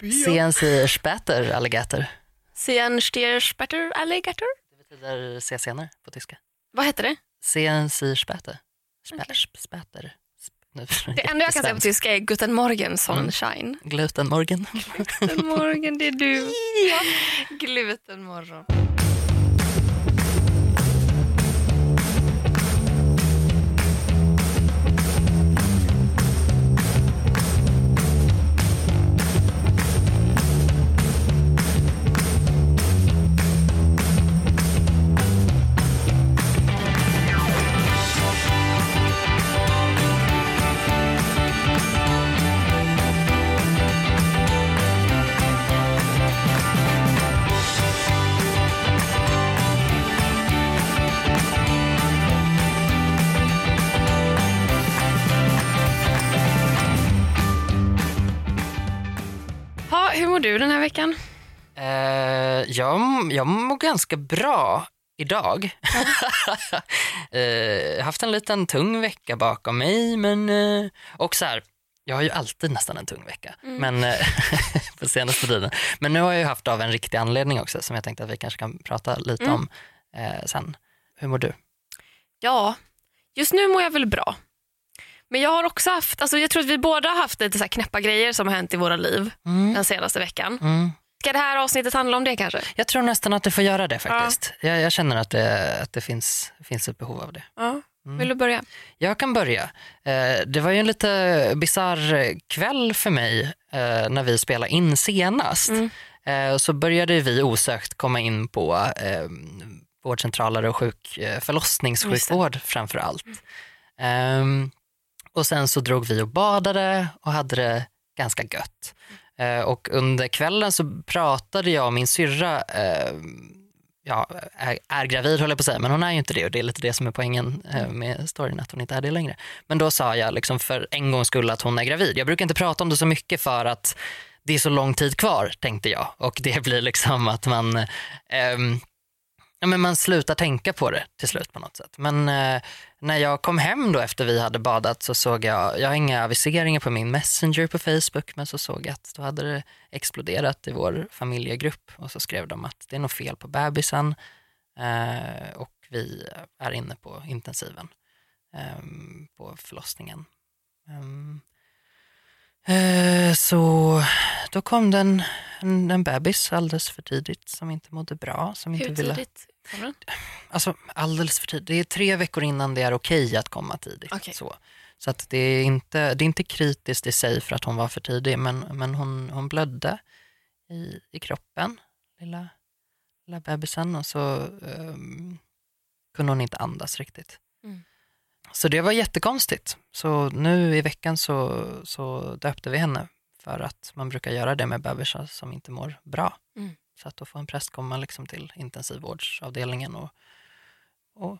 CNC-später alligator. Sienstierspatter alligator? Det betyder se senare på tyska. Vad heter det? Spä, Okej. sp- Später. Sp- nu- Det enda jag kan säga på tyska är Guten Morgen Sonnenschein. Glutenmorgen. Guten Morgen, det är du. Glutenmorgon. Ha, hur du den här veckan? Eh, jag, jag mår ganska bra idag. eh, jag har haft en liten tung vecka bakom mig. Men, eh, och så här, jag har ju alltid nästan en tung vecka men, eh, på senaste tiden. Men nu har jag ju haft av en riktig anledning också som jag tänkte att vi kanske kan prata lite Mm. om eh, sen. Hur mår du? Ja, just nu mår jag väl bra. Men jag har också haft, alltså jag tror att vi båda har haft lite så här knäppa grejer som har hänt i våra liv Mm. den senaste veckan. Mm. Ska det här avsnittet handla om det kanske? Jag tror nästan att det får göra det faktiskt. Jag, jag känner att det, att det finns, finns ett behov av det. Ja. Mm. Vill du börja? Jag kan börja. Eh, det var ju en lite bizarr kväll för mig eh, när vi spelade in senast. Mm. Eh, så började vi osökt komma in på vårdcentraler och sjuk, förlossningssjukvård framför allt. Ehm, och sen så drog vi och badade och hade det ganska gött. Eh, och under kvällen så pratade jag och min syrra eh, ja, är, är gravid höll jag på att säga, men hon är ju inte det och det är lite det som är poängen eh, med storyn, att hon inte är det längre. Men då sa jag liksom för en gångs skull att hon är gravid. Jag brukar inte prata om det så mycket för att det är så lång tid kvar, tänkte jag. Och det blir liksom att man, ehm, ja, men man slutar tänka på det till slut på något sätt. Men eh, när jag kom hem då efter vi hade badat så såg jag, jag har inga aviseringar på min messenger på Facebook, men så såg jag att då hade det exploderat i vår familjegrupp och så skrev de att det är något fel på bebisen eh, och vi är inne på intensiven eh, på förlossningen. Ehm, eh, så då kom den en, en bebis alldeles för tidigt som inte mådde bra. Som inte Hur ville, tidigt kommer den? Alltså alldeles för tidigt. Det är tre veckor innan det är okej att komma tidigt. Okej. Så, så att det, är inte, det är inte kritiskt i sig för att hon var för tidig, men, men hon, hon blödde i, i kroppen, lilla, lilla bebisen, och så ehm, kunde hon inte andas riktigt. Mm. Så det var jättekonstigt. Så nu i veckan så, så döpte vi henne för att man brukar göra det med bebisar som inte mår bra. Mm. Så att då får en präst komma liksom till intensivvårdsavdelningen och, och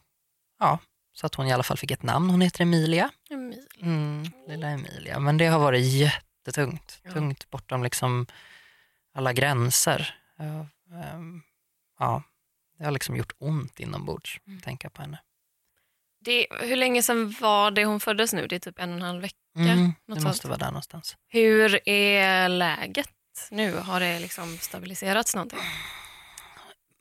ja, så att hon i alla fall fick ett namn. Hon heter Emilia. Emilia. Mm, lilla Emilia. Men det har varit jättetungt. Ja. Tungt bortom liksom alla gränser. Ja, ehm, ja, det har liksom gjort ont inombords Mm. tänka på henne. Det, hur länge sedan var det hon föddes nu? Det är typ en och en halv vecka. Mm, det måste vara där någonstans. Hur är läget nu? Har det liksom stabiliserats någonting?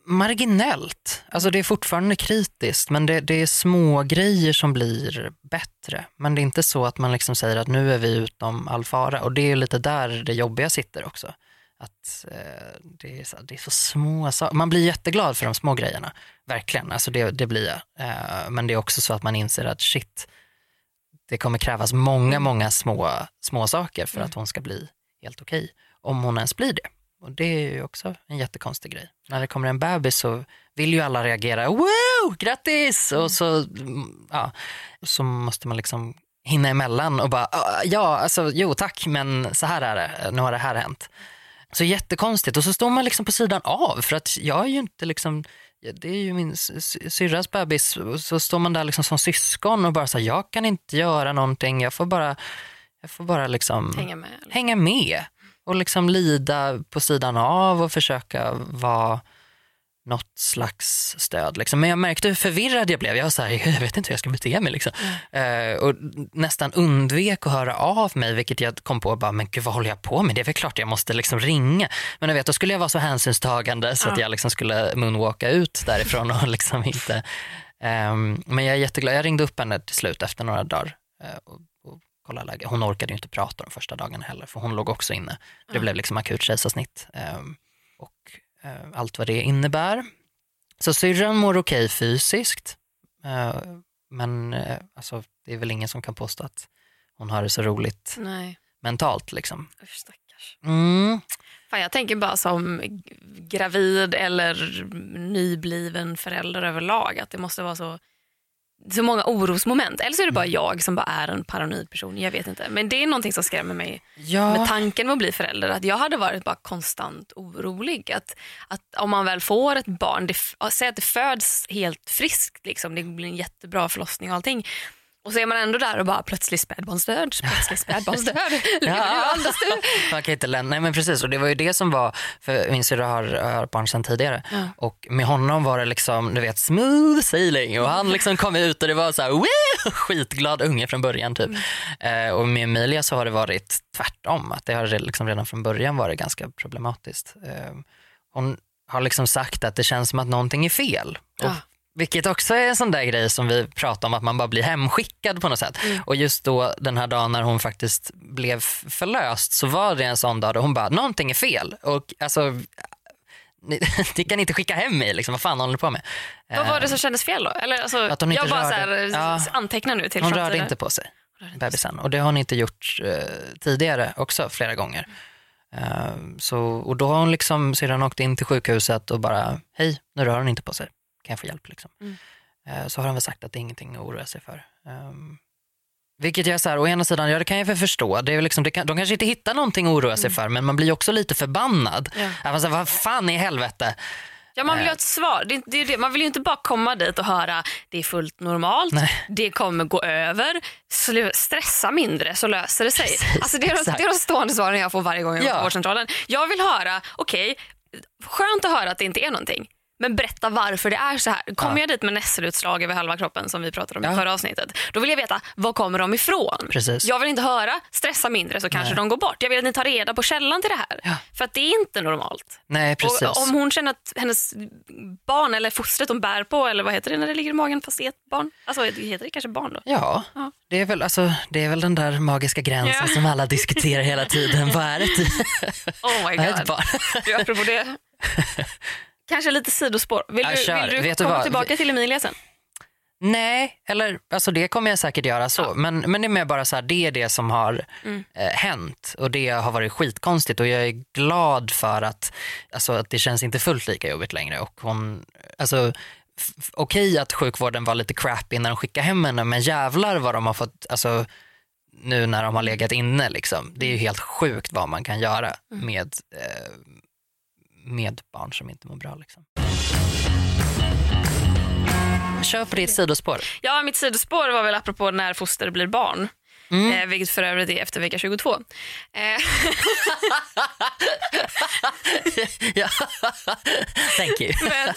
Marginellt. Alltså det är fortfarande kritiskt men det, det är små grejer som blir bättre. Men det är inte så att man liksom säger att nu är vi utom all fara. Och det är lite där det jobbiga sitter också. Att eh, det, är så, det är så små saker. Man blir jätteglad för de små grejerna. Verkligen, alltså det, det blir jag. Eh, men det är också så att man inser att shit, det kommer krävas många, många små, små saker för Mm. att hon ska bli helt okej. Om hon ens blir det. Och det är ju också en jättekonstig grej. När det kommer en bebis så vill ju alla reagera, wow, grattis! Och så, mm, ja, så måste man liksom hinna emellan och bara, "Ah, ja, alltså jo tack, men så här är det, nu har det här hänt. Så jättekonstigt och så står man liksom på sidan av för att jag är ju inte liksom, det är ju min syrras bebis så står man där liksom som syskon och bara så här, jag kan inte göra någonting, jag får bara, jag får bara liksom Hänga med? eller? hänga med och liksom lida på sidan av och försöka vara något slags stöd. Liksom. Men jag märkte hur förvirrad jag blev. Jag var så här, jag vet inte hur jag ska bete mig. Liksom. Mm. Uh, och nästan undvek att höra av mig, vilket jag kom på, bara, men gud vad håller jag på med? Det är väl klart jag måste liksom ringa. Men jag vet, då skulle jag vara så hänsynstagande så mm. att jag liksom skulle moonwalka ut därifrån och liksom inte... Um, men jag är jätteglad. Jag ringde upp henne till slut efter några dagar uh, och, och kollade läget. Hon orkade inte prata de första dagarna heller, för hon låg också inne. Det mm. blev liksom akut kejsarsnitt. Um, och allt vad det innebär. Så syrran mår okej fysiskt, eh, men eh, alltså, det är väl ingen som kan påstå att hon har det så roligt Nej. mentalt. Liksom. Usch, stackars. Mm. Fan, jag tänker bara som gravid eller nybliven förälder överlag, att det måste vara så så många orosmoment. Eller så är det bara mm. jag som bara är en paranoid person. Jag vet inte. Men det är någonting som skrämmer mig ja. med tanken med att bli förälder. Att jag hade varit bara konstant orolig. Att, att om man väl får ett barn, det, säg att det föds helt friskt, liksom, det blir en jättebra förlossning och allting. Och så är man ändå där och bara plötsligt spädbarnsdöd, plötsligt spädbarnsdöd. ja. man kan inte lämna, nej men precis och det var ju det som var, för min syrra har, har barn sedan tidigare ja. och med honom var det liksom, du vet smooth sailing och han liksom kom ut och det var så här, Wee! skitglad unge från början typ. Mm. Eh, och med Emilia så har det varit tvärtom, att det har liksom redan från början varit ganska problematiskt. Eh, hon har liksom sagt att det känns som att någonting är fel. Och vilket också är en sån där grej som vi pratar om, att man bara blir hemskickad på något sätt. Mm. Och just då den här dagen när hon faktiskt blev förlöst så var det en sån dag då hon bara, någonting är fel. Och alltså, ni, ni kan inte skicka hem mig, liksom. vad fan håller ni på med? Vad var det som kändes fel då? Eller, alltså, att hon inte jag bara rörde, så här, ja, antecknar nu till Hon rörde inte på sig, bebisen. Och det har hon inte gjort uh, tidigare också flera gånger. Uh, så, och då har hon liksom, sedan åkt in till sjukhuset och bara, hej, nu rör hon inte på sig kan jag få hjälp? Liksom? Mm. Eh, så har de väl sagt att det är ingenting att oroa sig för. Um, vilket jag så här, å ena sidan, ja det kan jag väl förstå. Det är liksom, det kan, de kanske inte hittar någonting att oroa sig mm. för men man blir också lite förbannad. Ja. Alltså, vad fan i helvete. Ja, man vill ju ha ett svar. Det, det, det. Man vill ju inte bara komma dit och höra det är fullt normalt, Nej. det kommer gå över, stressa mindre så löser det sig. Precis, alltså, det, är de, det är de stående svaren jag får varje gång jag går ja. på vårdcentralen. Jag vill höra, okej, okay, skönt att höra att det inte är någonting. Men berätta varför det är så här. Kommer ja. jag dit med nässelutslag över halva kroppen som vi pratade om ja. i förra avsnittet. Då vill jag veta var kommer de ifrån. Precis. Jag vill inte höra stressa mindre så kanske Nej. de går bort. Jag vill att ni tar reda på källan till det här. Ja. För att det är inte normalt. Nej, precis. Och om hon känner att hennes barn eller fostret hon bär på eller vad heter det när det ligger i magen fast det är ett barn. Alltså heter det kanske barn då? Ja. Det, är väl, alltså, det är väl den där magiska gränsen som alla diskuterar hela tiden. vad är det? oh my god. Ett barn? du, apropå det. Kanske lite sidospår. Vill du, vill du komma du tillbaka till Emilia sen? Nej, eller alltså det kommer jag säkert göra så. Ja. Men, men det är mer bara så här, det är det som har mm. eh, hänt och det har varit skitkonstigt och jag är glad för att, alltså, att det känns inte fullt lika jobbigt längre. Och hon, alltså, okej okay att sjukvården var lite crappy när de skickade hem henne men jävlar vad de har fått, alltså nu när de har legat inne liksom. Det är ju helt sjukt vad man kan göra mm. med eh, med barn som inte mår bra. Liksom. Kör på ditt sidospår. Ja, mitt sidospår var väl apropå när foster blir barn. Mm. Eh, vilket för övrigt är efter vecka 22. Eh. ja. Thank you. Men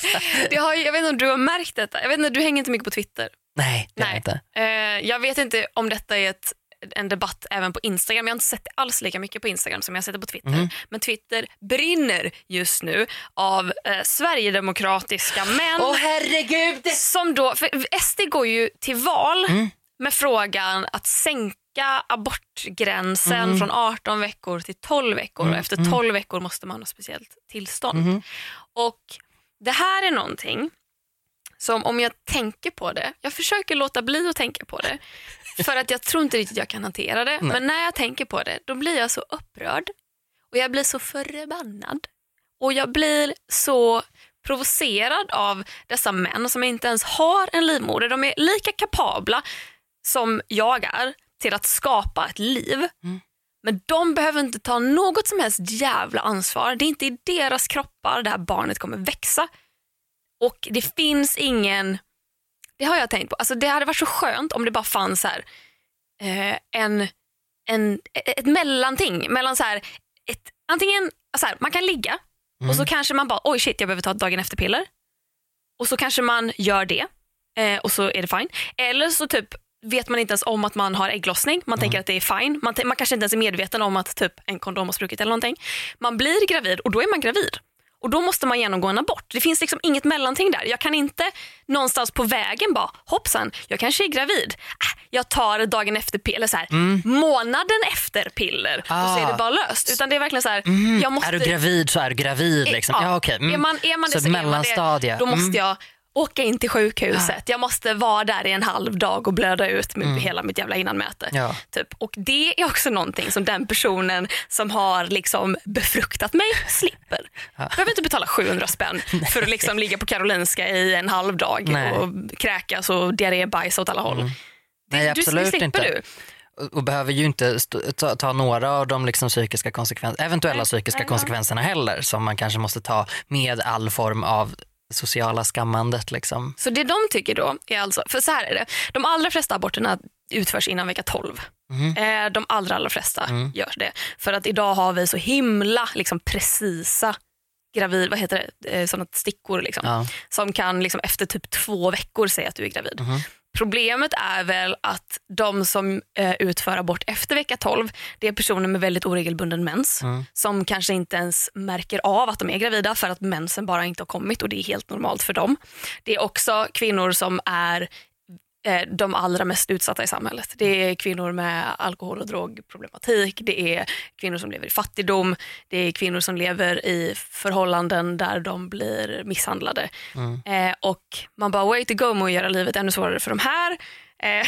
det har, jag vet inte om du har märkt detta. Jag vet inte, du hänger inte mycket på Twitter. Nej, det Nej. inte. Eh, jag vet inte om detta är ett en debatt även på Instagram. Jag har inte sett det alls lika mycket på Instagram som jag sett det på Twitter. Mm. Men Twitter brinner just nu av eh, sverigedemokratiska män. Åh oh, herregud! Som då, för SD går ju till val mm. med frågan att sänka abortgränsen mm. från 18 veckor till 12 veckor. Och mm. efter 12 mm. veckor måste man ha speciellt tillstånd. Mm. Och Det här är någonting som om jag tänker på det, jag försöker låta bli att tänka på det, för att jag tror inte riktigt jag kan hantera det. Nej. Men när jag tänker på det, då blir jag så upprörd. Och jag blir så förbannad. Och jag blir så provocerad av dessa män som inte ens har en livmoder. De är lika kapabla som jag är till att skapa ett liv. Mm. Men de behöver inte ta något som helst jävla ansvar. Det är inte i deras kroppar det här barnet kommer växa. Och det finns ingen det har jag tänkt på. Alltså, det hade varit så skönt om det bara fanns här, eh, en, en, ett mellanting mellan så här, ett, antingen så här, man kan ligga mm. och så kanske man bara oj shit jag behöver ta ett dagen efter-piller. och så kanske man gör det eh, och så är det fine. Eller så typ vet man inte ens om att man har ägglossning. Man tänker att det är fine. Man, man kanske inte ens är medveten om att typ en kondom har spruckit eller någonting. Man blir gravid och då är man gravid. Och då måste man genomgå en abort. Det finns liksom inget mellanting där. Jag kan inte någonstans på vägen bara hoppsan, jag kanske är gravid. Äh, jag tar dagen efter piller, så här, Mm. månaden efter piller och så är det Ah. bara löst. Utan det är verkligen så här, Mm. måste... Är du gravid så är du gravid. Liksom. Ja, okej. Mm. Är man, är man det så så mellanstadie. det. Då måste Mm. jag åka in till sjukhuset. Jag måste vara där i en halv dag och blöda ut med hela mitt jävla innanmäte. Mm. Ja. Typ. Och det är också någonting som den personen som har liksom befruktat mig slipper. Jag behöver inte betala 700 spänn för att liksom ligga på Karolinska i en halv dag Nej. och kräkas och diarrébajsa åt alla håll. Det, Nej, du, absolut slipper inte. du. Och- behöver ju inte ta, ta några av de liksom psykiska konsekvens- eventuella psykiska konsekvenserna heller som man kanske måste ta med all form av sociala skammandet. Liksom. Så det de tycker då är alltså, för så här är det, de allra flesta aborterna utförs innan vecka 12. Mhm. Eh, de allra, allra flesta Mm. gör det. För att idag har vi så himla liksom, precisa gravid, vad heter det, eh, sådana stickor liksom, Ja. som kan liksom, efter typ två veckor säga att du är gravid. Mhm. Problemet är väl att de som eh, utför abort efter vecka 12 det är personer med väldigt oregelbunden mens Mm. som kanske inte ens märker av att de är gravida för att mensen bara inte har kommit och det är helt normalt för dem. Det är också kvinnor som är de allra mest utsatta i samhället. Det är kvinnor med alkohol och drogproblematik, det är kvinnor som lever i fattigdom, det är kvinnor som lever i förhållanden där de blir misshandlade. Eh, och man bara way to go med att göra livet ännu svårare för de här. Eh,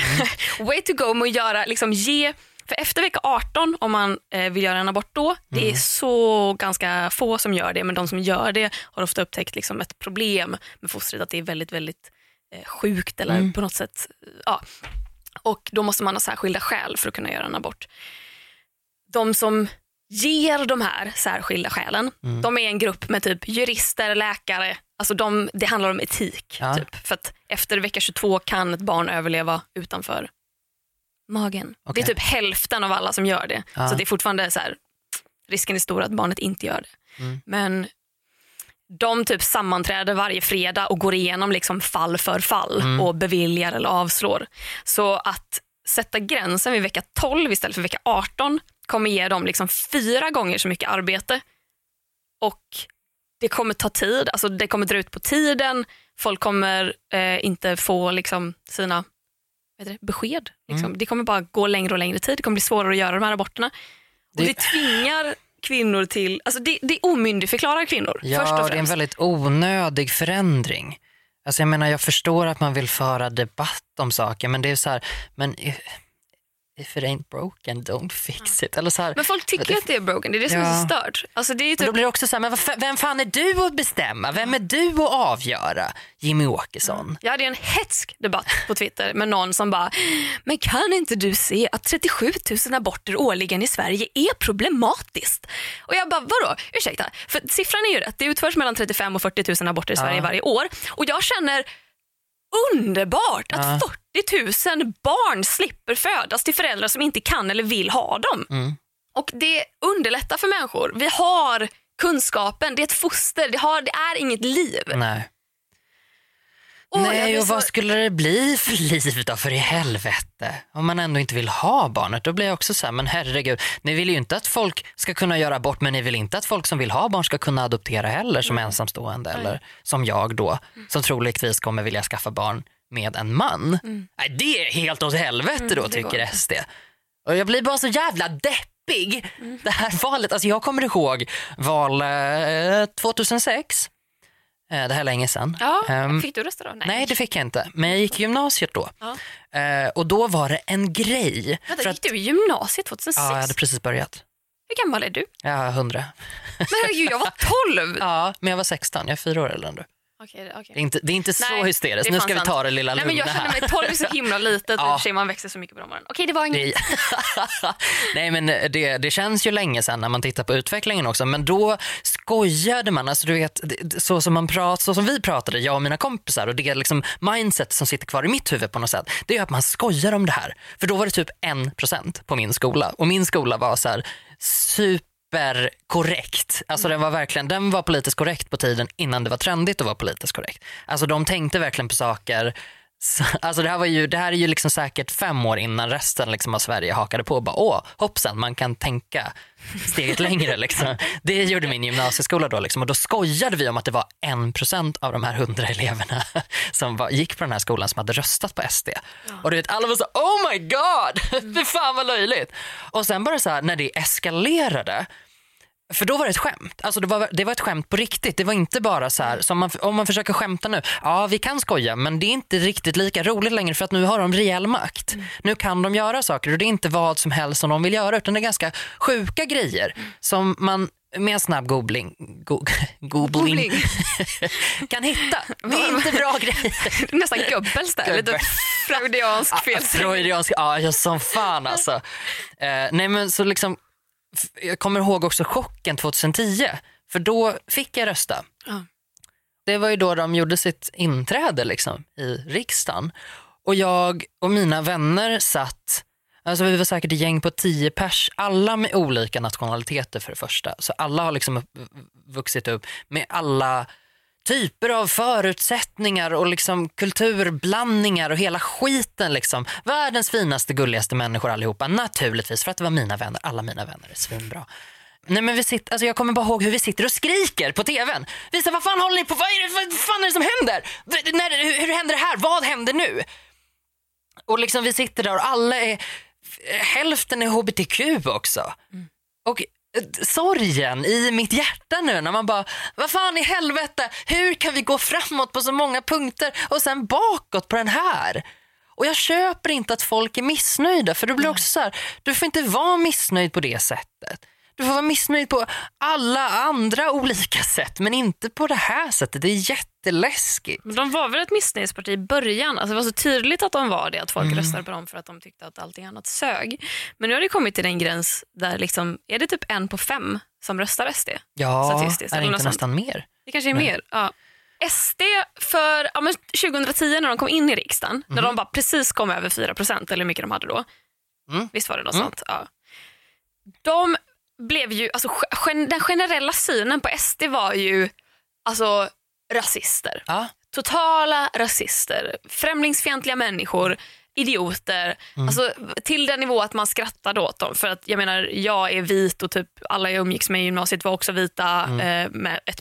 way to go med att göra, liksom ge för efter vecka 18, om man eh, vill göra en abort då, det är så ganska få som gör det, men de som gör det har ofta upptäckt liksom ett problem med fostret, att det är väldigt, väldigt eh, sjukt eller på något sätt. eh, Ja. Och då måste man ha särskilda skäl för att kunna göra en abort. De som ger de här särskilda skälen, de är en grupp med typ jurister, läkare, alltså de, det handlar om etik. Ja. Typ. För att efter vecka 22 kan ett barn överleva utanför magen. Okej. Det är typ hälften av alla som gör det. Ja. Så det är fortfarande så här, risken är stor att barnet inte gör det. Mm. Men de typ sammanträder varje fredag och går igenom liksom fall för fall Mm. och beviljar eller avslår. Så att sätta gränsen vid vecka 12 istället för vecka 18 kommer ge dem liksom fyra gånger så mycket arbete. Och det kommer ta tid, alltså det kommer dra ut på tiden. Folk kommer eh, inte få liksom sina det, besked. Liksom. Mm. Det kommer bara gå längre och längre tid. Det kommer bli svårare att göra de här aborterna. Och Det- det tvingar kvinnor till, alltså det, det omyndigförklarar kvinnor först Ja, och det är en främst. väldigt onödig förändring. Alltså jag menar, jag förstår att man vill föra debatt om saker, men det är så här, men if, it ain't broken, don't fix it. Eller så här, Men folk tycker att det är broken, det är det som är så Ja. stört. Alltså det är men då typ, blir det också så här, men vem fan är du att bestämma? Vem är du att avgöra? Jimmy Åkesson. jag hade en hetsk debatt på Twitter med någon som bara, men kan inte du se att 37 000 aborter årligen i Sverige är problematiskt? Och jag bara, vadå? Ursäkta, för siffran är ju rätt. Det utförs mellan 35 och 40 000 aborter i Sverige Ja. varje år. Och jag känner underbart att Ja. 40 000 barn slipper födas till föräldrar som inte kan eller vill ha dem. Mm. Och det underlättar för människor. Vi har kunskapen, det är ett foster, det, har, det är inget liv. Nej. Jag Nej, och vad skulle det bli för liv då för i helvete? Om man ändå inte vill ha barnet, då blir jag också så här, men herregud, ni vill ju inte att folk ska kunna göra abort, men ni vill inte att folk som vill ha barn ska kunna adoptera heller som ensamstående eller som jag då, som troligtvis kommer vilja skaffa barn med en man. Nej, det är helt åt helvete då det går tycker. SD. Och jag blir bara så jävla deppig. Det här valet, alltså jag kommer ihåg val eh, 2006. Eh, det här är länge sedan. Ja, Ehm, fick du rösta då? Nej, det fick jag inte. Men jag gick i gymnasiet då. Ja. Eh, och då var det en grej. Vänta, för gick att, du i gymnasiet 2006? ja, jag hade precis börjat. Hur gammal är du? Är hundra. Men herregud, jag var 12! Ja, men jag var 16. Jag är fyra år äldre än du. Okej, okej. Det är inte, det är inte så Nej, hysteriskt. Nu ska vi sant. ta det lilla Nej, men jag lugna känner mig 12 är så himla litet Ja. sig man växer så mycket på åren. Okej, det var inget. Nej, men det, det känns ju länge sedan när man tittar på utvecklingen också. Men då skojade man, alltså du vet, så som, man prat, så som vi pratade, jag och mina kompisar och det liksom mindset som sitter kvar i mitt huvud på något sätt. Det är att man skojar om det här. För då var det typ en procent på min skola och min skola var så här superkorrekt. Alltså den var verkligen, den var politiskt korrekt på tiden innan det var trendigt att vara politiskt korrekt. Alltså de tänkte verkligen på saker så, alltså det, här var ju, det här är ju liksom säkert fem år innan resten liksom av Sverige hakade på och bara åh hoppsan man kan tänka steget längre. Liksom. Det gjorde min gymnasieskola då liksom, och då skojade vi om att det var en procent av de här hundra eleverna som var, gick på den här skolan som hade röstat på SD. Ja. Och du vet, alla var så oh my god, fy fan vad löjligt. Och sen bara så här, när det eskalerade för då var det ett skämt. Alltså det, var, det var ett skämt på riktigt. Det var inte bara så här, som man, om man försöker skämta nu. Ja, vi kan skoja, men det är inte riktigt lika roligt längre för att nu har de rejäl makt. Mm. Nu kan de göra saker och det är inte vad som helst som de vill göra utan det är ganska sjuka grejer mm. som man med en snabb googling, go, googling, kan hitta. Det är inte bra grejer. Nästan Goebbels där, lite freudiansk fel. freudiansk, ja som fan alltså. Uh, nej men så liksom jag kommer ihåg också chocken 2010, för då fick jag rösta. Ja. Det var ju då de gjorde sitt inträde liksom, i riksdagen. Och jag och mina vänner satt, alltså vi var säkert ett gäng på tio pers, alla med olika nationaliteter för det första. Så alla har liksom vuxit upp med alla typer av förutsättningar och liksom kulturblandningar och hela skiten. Liksom. Världens finaste, gulligaste människor allihopa. Naturligtvis för att det var mina vänner. Alla mina vänner är svinbra. Nej, men vi sitter, alltså jag kommer bara ihåg hur vi sitter och skriker på tvn. Vi säger, vad fan håller ni på Vad, är det, vad fan är det som händer? När, hur, hur händer det här? Vad händer nu? Och liksom vi sitter där och alla är, hälften är hbtq också. Mm. Och sorgen i mitt hjärta nu när man bara, vad fan i helvete, hur kan vi gå framåt på så många punkter och sen bakåt på den här? Och jag köper inte att folk är missnöjda för det blir också så här, du får inte vara missnöjd på det sättet. Du får vara missnöjd på alla andra olika sätt men inte på det här sättet. Det är jätteläskigt. De var väl ett missnöjesparti i början. Alltså det var så tydligt att de var det. Att folk mm. röstade på dem för att de tyckte att allting annat sög. Men nu har det kommit till den gräns där liksom, är det typ en på fem som röstar SD? Ja, statistiskt, är det inte nästan mer? Det kanske är Nej. mer. Ja. SD för ja, 2010 när de kom in i riksdagen, mm. när de bara precis kom över 4% eller hur mycket de hade då. Mm. Visst var det något mm. sånt? Ja. De blev ju, alltså, den generella synen på SD var ju alltså, rasister. Ja. Totala rasister, främlingsfientliga människor, idioter. Mm. Alltså, till den nivå att man skrattade åt dem. För att jag menar, jag är vit och typ alla jag umgicks med i gymnasiet var också vita mm. eh, med ett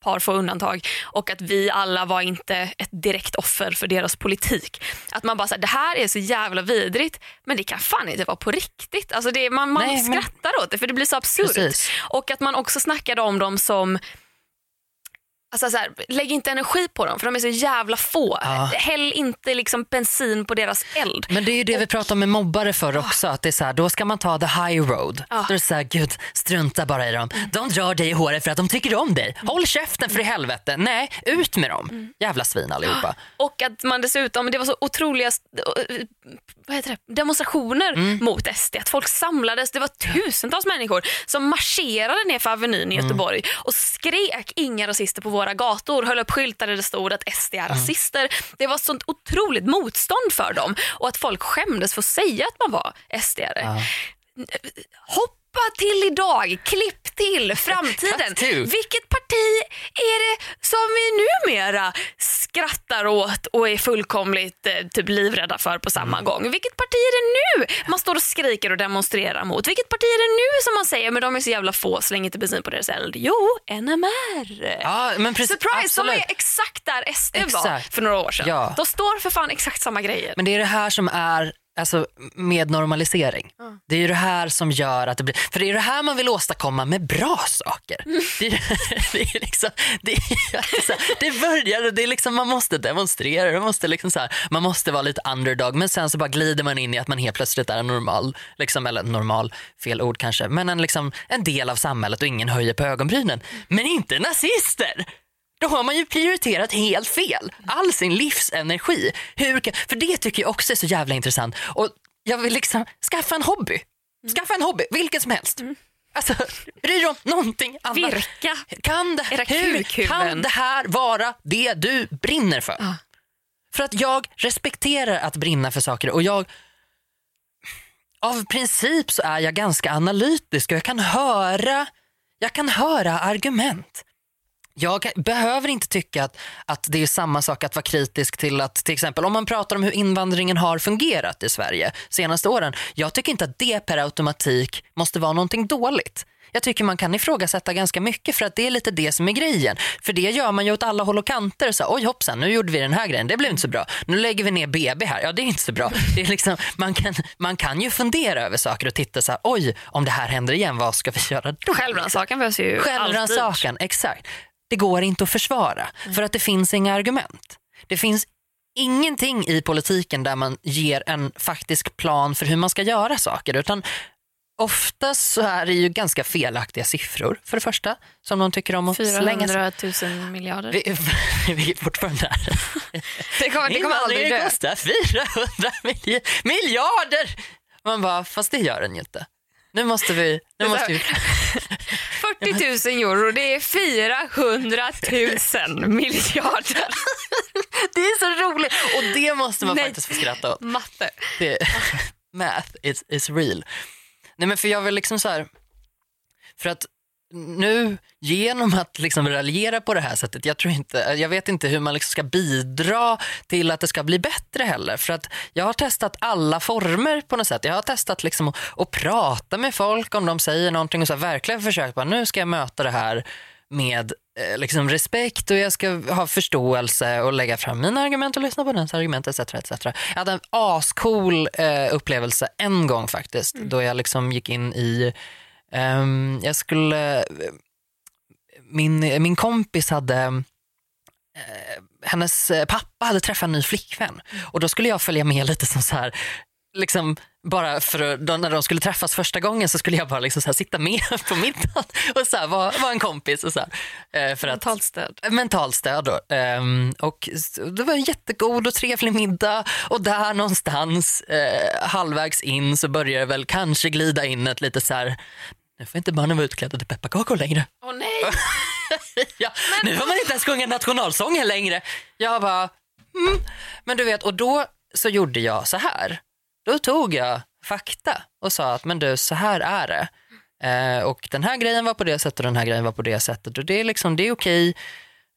par få undantag och att vi alla var inte ett direkt offer för deras politik. Att man bara säger det här är så jävla vidrigt men det kan fan inte vara på riktigt. Alltså det, man man Nej, skrattar men... åt det för det blir så absurt. Och att man också snackade om dem som Alltså så här, lägg inte energi på dem för de är så jävla få. Ja. Häll inte liksom bensin på deras eld. Men det är ju det och... vi pratade om med mobbare förr också. Att det är så här, då ska man ta the high road. Ja. Då är det så här, gud strunta bara i dem. Mm. De drar dig i håret för att de tycker om dig. Mm. Håll käften för i helvete. Nej, ut med dem. Mm. Jävla svin allihopa. Och att man dessutom, det var så otroliga vad heter det, demonstrationer mm. mot SD. Att folk samlades, det var tusentals människor som marscherade ner för Avenyn i mm. Göteborg och skrek inga rasister på våra gator, höll upp skyltar där det stod att SD är mm. rasister. Det var sånt otroligt motstånd för dem och att folk skämdes för att säga att man var SD-are. Ja. Hopp Hoppa till idag, klipp till framtiden. Vilket parti är det som vi numera skrattar åt och är fullkomligt eh, typ livrädda för på samma mm. gång? Vilket parti är det nu man står och skriker och demonstrerar mot? Vilket parti är det nu som man säger men de är så jävla få, släng inte bensin på deras eld? Jo, NMR. Ja, men precis, Surprise, absolut. de är exakt där SD exakt. var för några år sedan. Ja. De står för fan exakt samma grejer. Men det är det här som är alltså, med normalisering. Mm. Det är ju det här som gör att det blir, för det är det här man vill åstadkomma med bra saker. Mm. Det, är, det, är liksom, det, är, alltså, det börjar, det är liksom, man måste demonstrera, man måste, liksom så här, man måste vara lite underdog men sen så bara glider man in i att man helt plötsligt är normal, liksom, eller normal, fel ord kanske, men en, liksom, en del av samhället och ingen höjer på ögonbrynen. Men inte nazister! Då har man ju prioriterat helt fel. All sin livsenergi. Hur för det tycker jag också är så jävla intressant. Och jag vill liksom skaffa en hobby. Skaffa en hobby, vilken som helst. Mm. Alltså, bry dig om någonting annat. Virka kan det, hur kan det här vara det du brinner för? Ah. För att jag respekterar att brinna för saker och jag av princip så är jag ganska analytisk och jag kan höra, jag kan höra argument. Jag behöver inte tycka att, att det är samma sak att vara kritisk till att till exempel om man pratar om hur invandringen har fungerat i Sverige senaste åren. Jag tycker inte att det per automatik måste vara någonting dåligt. Jag tycker man kan ifrågasätta ganska mycket för att det är lite det som är grejen. För det gör man ju åt alla håll och kanter. Så, Oj hoppsan, nu gjorde vi den här grejen, det blev inte så bra. Nu lägger vi ner BB här, ja det är inte så bra. Det är liksom, man, kan, man kan ju fundera över saker och titta så här, oj om det här händer igen, vad ska vi göra då? Självrannsakan behövs ju Självrannsakan, exakt. Det går inte att försvara mm. för att det finns inga argument. Det finns ingenting i politiken där man ger en faktisk plan för hur man ska göra saker utan Oftast så är det ju ganska felaktiga siffror för det första som de tycker om att 400 slänga 400 000 miljarder. Vi, vi är fortfarande där. Det kommer, det kommer aldrig dö. kostar 400 miljarder. Man bara, fast det gör den ju inte. Nu måste vi... Nu måste vi... 40 000 euro, det är 400 000 miljarder. Det är så roligt och det måste man Nej. faktiskt få skratta åt. Matte. Det, math is, is real. Nej men för jag vill liksom så här, för att nu genom att liksom raljera på det här sättet, jag, tror inte, jag vet inte hur man liksom ska bidra till att det ska bli bättre heller. För att jag har testat alla former på något sätt. Jag har testat liksom att, att prata med folk om de säger någonting och så verkligen försökt bara nu ska jag möta det här med eh, liksom respekt och jag ska ha förståelse och lägga fram mina argument och lyssna på dens argument etc. etc. Jag hade en ascool eh, upplevelse en gång faktiskt mm. då jag liksom gick in i, um, jag skulle, min, min kompis hade eh, hennes pappa hade träffat en ny flickvän och då skulle jag följa med lite som så här liksom bara för då, när de skulle träffas första gången så skulle jag bara liksom så sitta med på middagen och så här, vara, vara en kompis. Och så här, eh, för mentalt stöd. Mentalt stöd. Då. Um, och det var en jättegod och trevlig middag och där någonstans eh, halvvägs in så börjar det väl kanske glida in ett lite så här nu får inte barnen vara utklädda till pepparkakor längre. Åh oh, nej! ja, nu får man inte ens sjunga nationalsången längre. Jag bara, mm. Men du vet, och då så gjorde jag så här. Då tog jag fakta och sa att men du, så här är det. Eh, och den här grejen var på det sättet och den här grejen var på det sättet. Och det är, liksom, det är okej.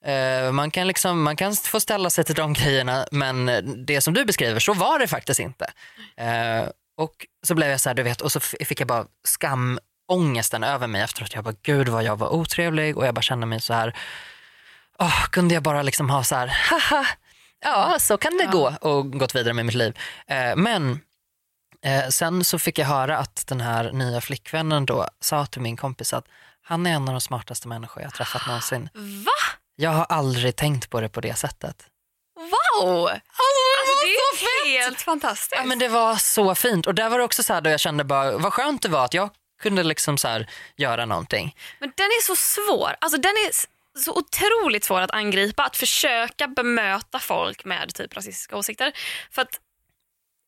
Eh, man, kan liksom, man kan få ställa sig till de grejerna men det som du beskriver, så var det faktiskt inte. Eh, och så blev jag så här, du vet, och så fick jag bara skamångesten över mig efteråt. Jag bara, gud vad jag var otrevlig och jag bara kände mig så här, oh, kunde jag bara liksom ha så här, haha, ja så kan det ja. gå och gått vidare med mitt liv. Eh, men Eh, sen så fick jag höra att den här nya flickvännen då sa till min kompis att han är en av de smartaste människor jag träffat någonsin. Va? Jag har aldrig tänkt på det på det sättet. Wow! Alltså, det är helt fantastiskt. Ja, men det var så fint och där var det också så här då jag kände bara vad skönt det var att jag kunde liksom så här, göra någonting. Men den är så svår. Alltså den är så otroligt svår att angripa, att försöka bemöta folk med typ rasistiska åsikter. För att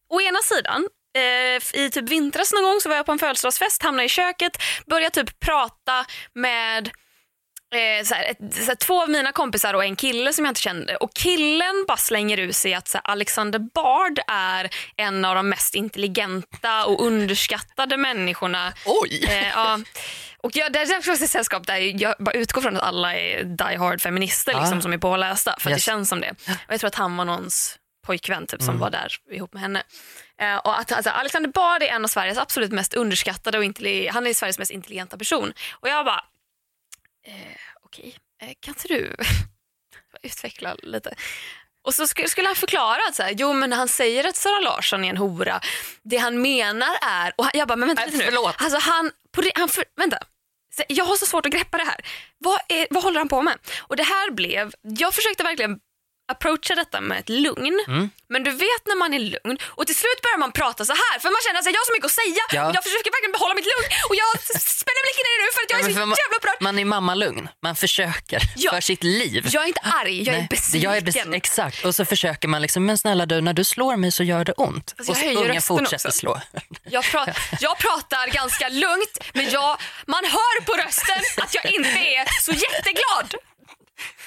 å ena sidan eh, i typ vintras någon gång så var jag på en födelsedagsfest, hamnade i köket, började typ prata med eh, såhär, ett, såhär, två av mina kompisar och en kille som jag inte kände. Och killen bara slänger ut sig att såhär, Alexander Bard är en av de mest intelligenta och underskattade människorna. Oj! Eh, ja. Och jag, det är ett sällskap där jag bara utgår från att alla är die hard feminister ah. liksom, som är pålästa. För yes. det känns som det. Och jag tror att han var någons pojkvän typ, som mm. var där ihop med henne. Eh, och att, alltså, Alexander Bard är en av Sveriges absolut mest underskattade och han är Sveriges mest intelligenta person. Och jag bara, eh, okej, okay. eh, kan inte du utveckla lite? Och så skulle, han förklara att så här, jo men han säger att Sara Larsson är en hora. Det han menar är, och jag bara men vänta lite nu. Alltså han, på han för, vänta. Jag har så svårt att greppa det här. Vad, är, vad håller han på med? Och det här blev, jag försökte verkligen approacha detta med ett lugn. Mm. Men du vet när man är lugn och till slut börjar man prata så här för man känner att jag har så mycket att säga ja. och jag försöker verkligen behålla mitt lugn och jag spänner blicken i det nu för att jag är så man, jävla upprörd. Man är mammalugn, man försöker ja. för sitt liv. Jag är inte arg, jag Nej. är besviken. Jag är bes exakt och så försöker man liksom, men snälla du när du slår mig så gör det ont. Alltså, och ungen fortsätter också. slå. Jag, pra jag pratar ganska lugnt men jag, man hör på rösten att jag inte är så jätteglad.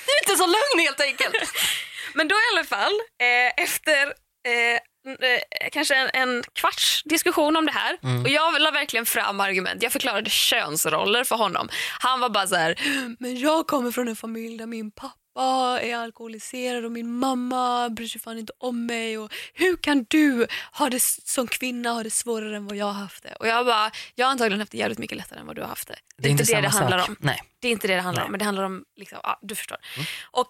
Är inte så lugn helt enkelt. Men då i alla fall, eh, efter eh, eh kanske en, en kvarts diskussion om det här. Mm. Och Jag la verkligen fram argument. Jag förklarade könsroller för honom. Han var bara så här, men jag kommer från en familj där min pappa är alkoholiserad och min mamma bryr sig fan inte om mig. Och hur kan du ha det, som kvinna ha det svårare än vad jag har haft det? Och jag bara, jag har antagligen haft det jävligt mycket lättare än vad du har haft det. Det är inte, inte det det handlar sak. om. Nej. Det är inte det det handlar Nej. om, men det handlar om, liksom, ja, du förstår. Mm. Och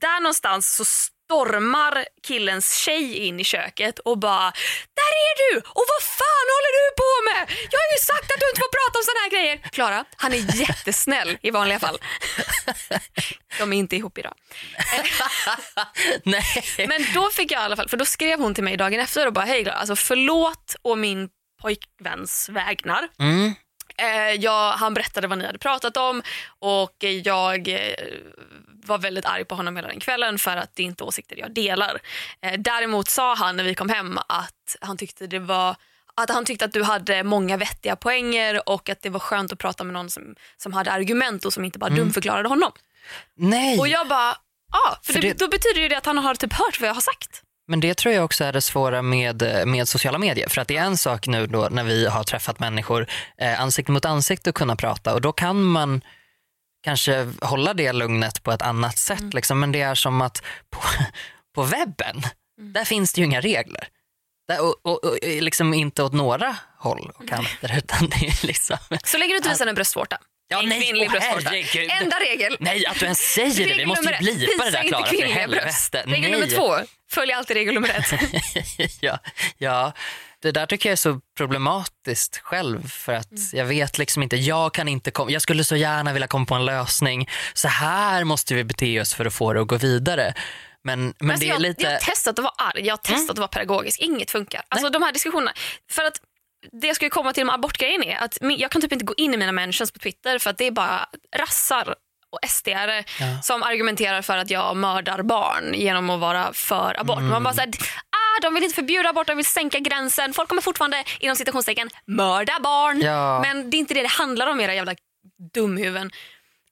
där någonstans så stormar killens tjej in i köket och bara “Där är du! Och vad fan håller du på med? Jag har ju sagt att du inte får prata om såna här grejer!” Klara, han är jättesnäll i vanliga fall. De är inte ihop idag. Nej. Men då fick jag i alla fall, för då skrev hon till mig dagen efter och bara “Hej Klara, alltså förlåt å min pojkväns vägnar. Mm. Eh, jag, han berättade vad ni hade pratat om och jag eh, var väldigt arg på honom hela den kvällen för att det inte är åsikter jag delar. Eh, däremot sa han när vi kom hem att han tyckte det var att han tyckte att du hade många vettiga poänger och att det var skönt att prata med någon som, som hade argument och som inte bara mm. dumförklarade honom. Nej. Och jag bara, ja, för, för det, det, då betyder det att han har typ hört vad jag har sagt. Men det tror jag också är det svåra med, med sociala medier. För att det är en sak nu då när vi har träffat människor eh, ansikte mot ansikte och kunna prata och då kan man kanske hålla det lugnet på ett annat sätt. Mm. Liksom. Men det är som att på, på webben, mm. där finns det ju inga regler. Där, och, och, och, liksom inte åt några håll och kanter. Utan det är liksom, Så länge du inte visar en bröstvårta. Ja, en nej, kvinnlig bröstvårta. Enda regel. Nej, att du ens säger det. Vi måste ju blipa det där Klara. För helvete. Regel nummer två. Följ alltid regel nummer ett. ja, ja, det där tycker jag är så problematiskt själv för att mm. jag vet liksom inte, jag kan inte komma, jag skulle så gärna vilja komma på en lösning. Så här måste vi bete oss för att få det att gå vidare. Men, men alltså det är jag, lite... jag har testat att vara arg, jag har testat mm. att vara pedagogisk, inget funkar. Alltså Nej. de här diskussionerna, för att det jag skulle komma till med abortgrejen är att jag kan typ inte gå in i mina mentions på Twitter för att det är bara rassar och SD ja. som argumenterar för att jag mördar barn genom att vara för abort. Mm. Man bara såhär, ah, de vill inte förbjuda abort, de vill sänka gränsen. Folk kommer fortfarande inom citationstecken mörda barn. Ja. Men det är inte det det handlar om era jävla dumhuvuden.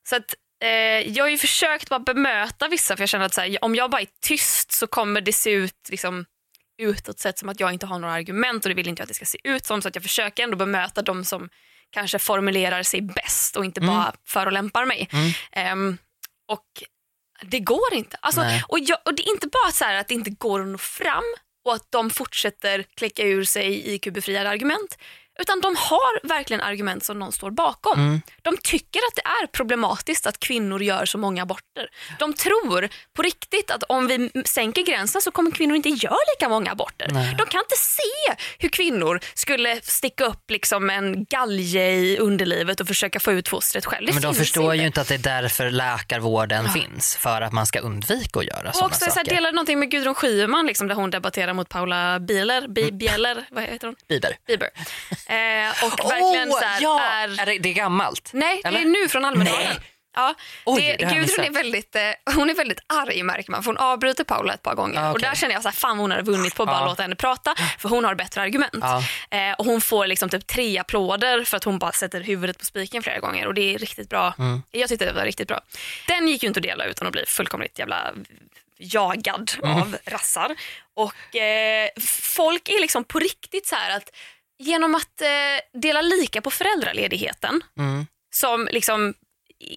Så att, eh, jag har ju försökt bara bemöta vissa för jag känner att så om jag bara är tyst så kommer det se ut liksom, utåt sett som att jag inte har några argument och det vill inte jag att det ska se ut som. Så att jag försöker ändå bemöta de som kanske formulerar sig bäst och inte mm. bara förolämpar mig. Mm. Um, och det går inte. Alltså, och, jag, och, Det är inte bara så att det inte går att nå fram och att de fortsätter kläcka ur sig IQ-befriade argument. Utan de har verkligen argument som någon står bakom. Mm. De tycker att det är problematiskt att kvinnor gör så många aborter. De tror på riktigt att om vi sänker gränsen så kommer kvinnor inte göra lika många aborter. Nej. De kan inte se hur kvinnor skulle sticka upp liksom en galge i underlivet och försöka få ut fostret själv. Det Men de förstår inte. ju inte att det är därför läkarvården ja. finns. För att man ska undvika att göra sådana saker. Jag delade någonting med Gudrun Schyman liksom, där hon debatterar mot Paula Bieler. Bieler vad heter hon? Bieber. Bieber. Eh, och verkligen oh, så här, ja. är... är det, det är gammalt? Nej, Eller? det är nu från Almedalen. Ja, Oj, det, det Gudrun är väldigt, eh, hon är väldigt arg märker man för hon avbryter Paula ett par gånger. Ah, okay. Och där känner jag att fan hon hade vunnit på att bara ah. låta henne prata för hon har bättre argument. Ah. Eh, och hon får liksom typ tre applåder för att hon bara sätter huvudet på spiken flera gånger och det är riktigt bra. Mm. Jag tyckte det var riktigt bra. Den gick ju inte att dela utan att bli fullkomligt jävla jagad mm. av rassar. Och eh, folk är liksom på riktigt så här att genom att eh, dela lika på föräldraledigheten mm. som liksom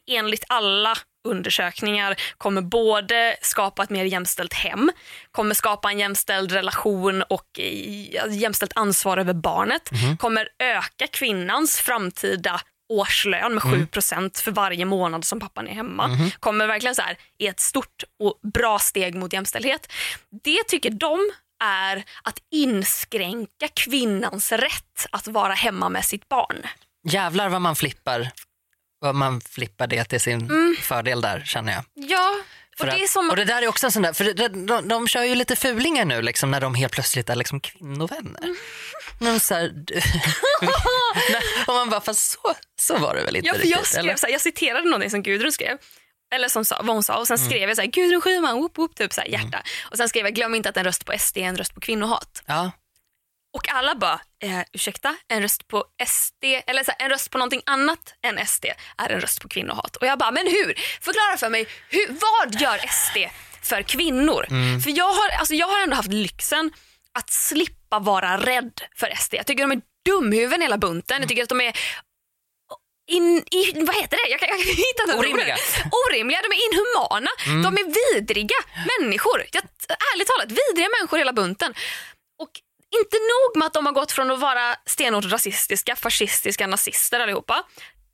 enligt alla undersökningar kommer både skapa ett mer jämställt hem, kommer skapa en jämställd relation och jämställt ansvar över barnet, mm. kommer öka kvinnans framtida årslön med 7 mm. för varje månad som pappan är hemma. Mm. Kommer verkligen så här, är ett stort och bra steg mot jämställdhet. Det tycker de är att inskränka kvinnans rätt att vara hemma med sitt barn. Jävlar vad man flippar, vad man flippar det till sin mm. fördel där känner jag. Ja, och det, att, och det där är också en sån där, för de, de, de kör ju lite fulingar nu liksom, när de helt plötsligt är liksom kvinnovänner. Mm. Så här, och man bara, fast så, så var det väl inte ja, riktigt? Jag, skrev, så här, jag citerade någonting som Gudrun skrev eller som sa, vad hon sa och sen mm. skrev jag så här, Gudrun Schyman, whoop, whoop, typ så här, hjärta. Mm. Och sen skrev jag, glöm inte att en röst på SD är en röst på kvinnohat. Ja. Och alla bara, eh, ursäkta, en röst på SD, eller så här, en röst på någonting annat än SD är en röst på kvinnohat. Och jag bara, men hur? Förklara för mig, hur, vad gör SD för kvinnor? Mm. För jag har, alltså, jag har ändå haft lyxen att slippa vara rädd för SD. Jag tycker de är dumhuvuden hela bunten. Jag tycker att de är in, in, vad heter det? Jag kan, jag kan hitta inte Orimliga. Orimliga, de är inhumana, Mm. de är vidriga människor. Jag, ärligt talat, vidriga människor hela bunten. Och inte nog med att de har gått från att vara stenhårt rasistiska, fascistiska nazister allihopa.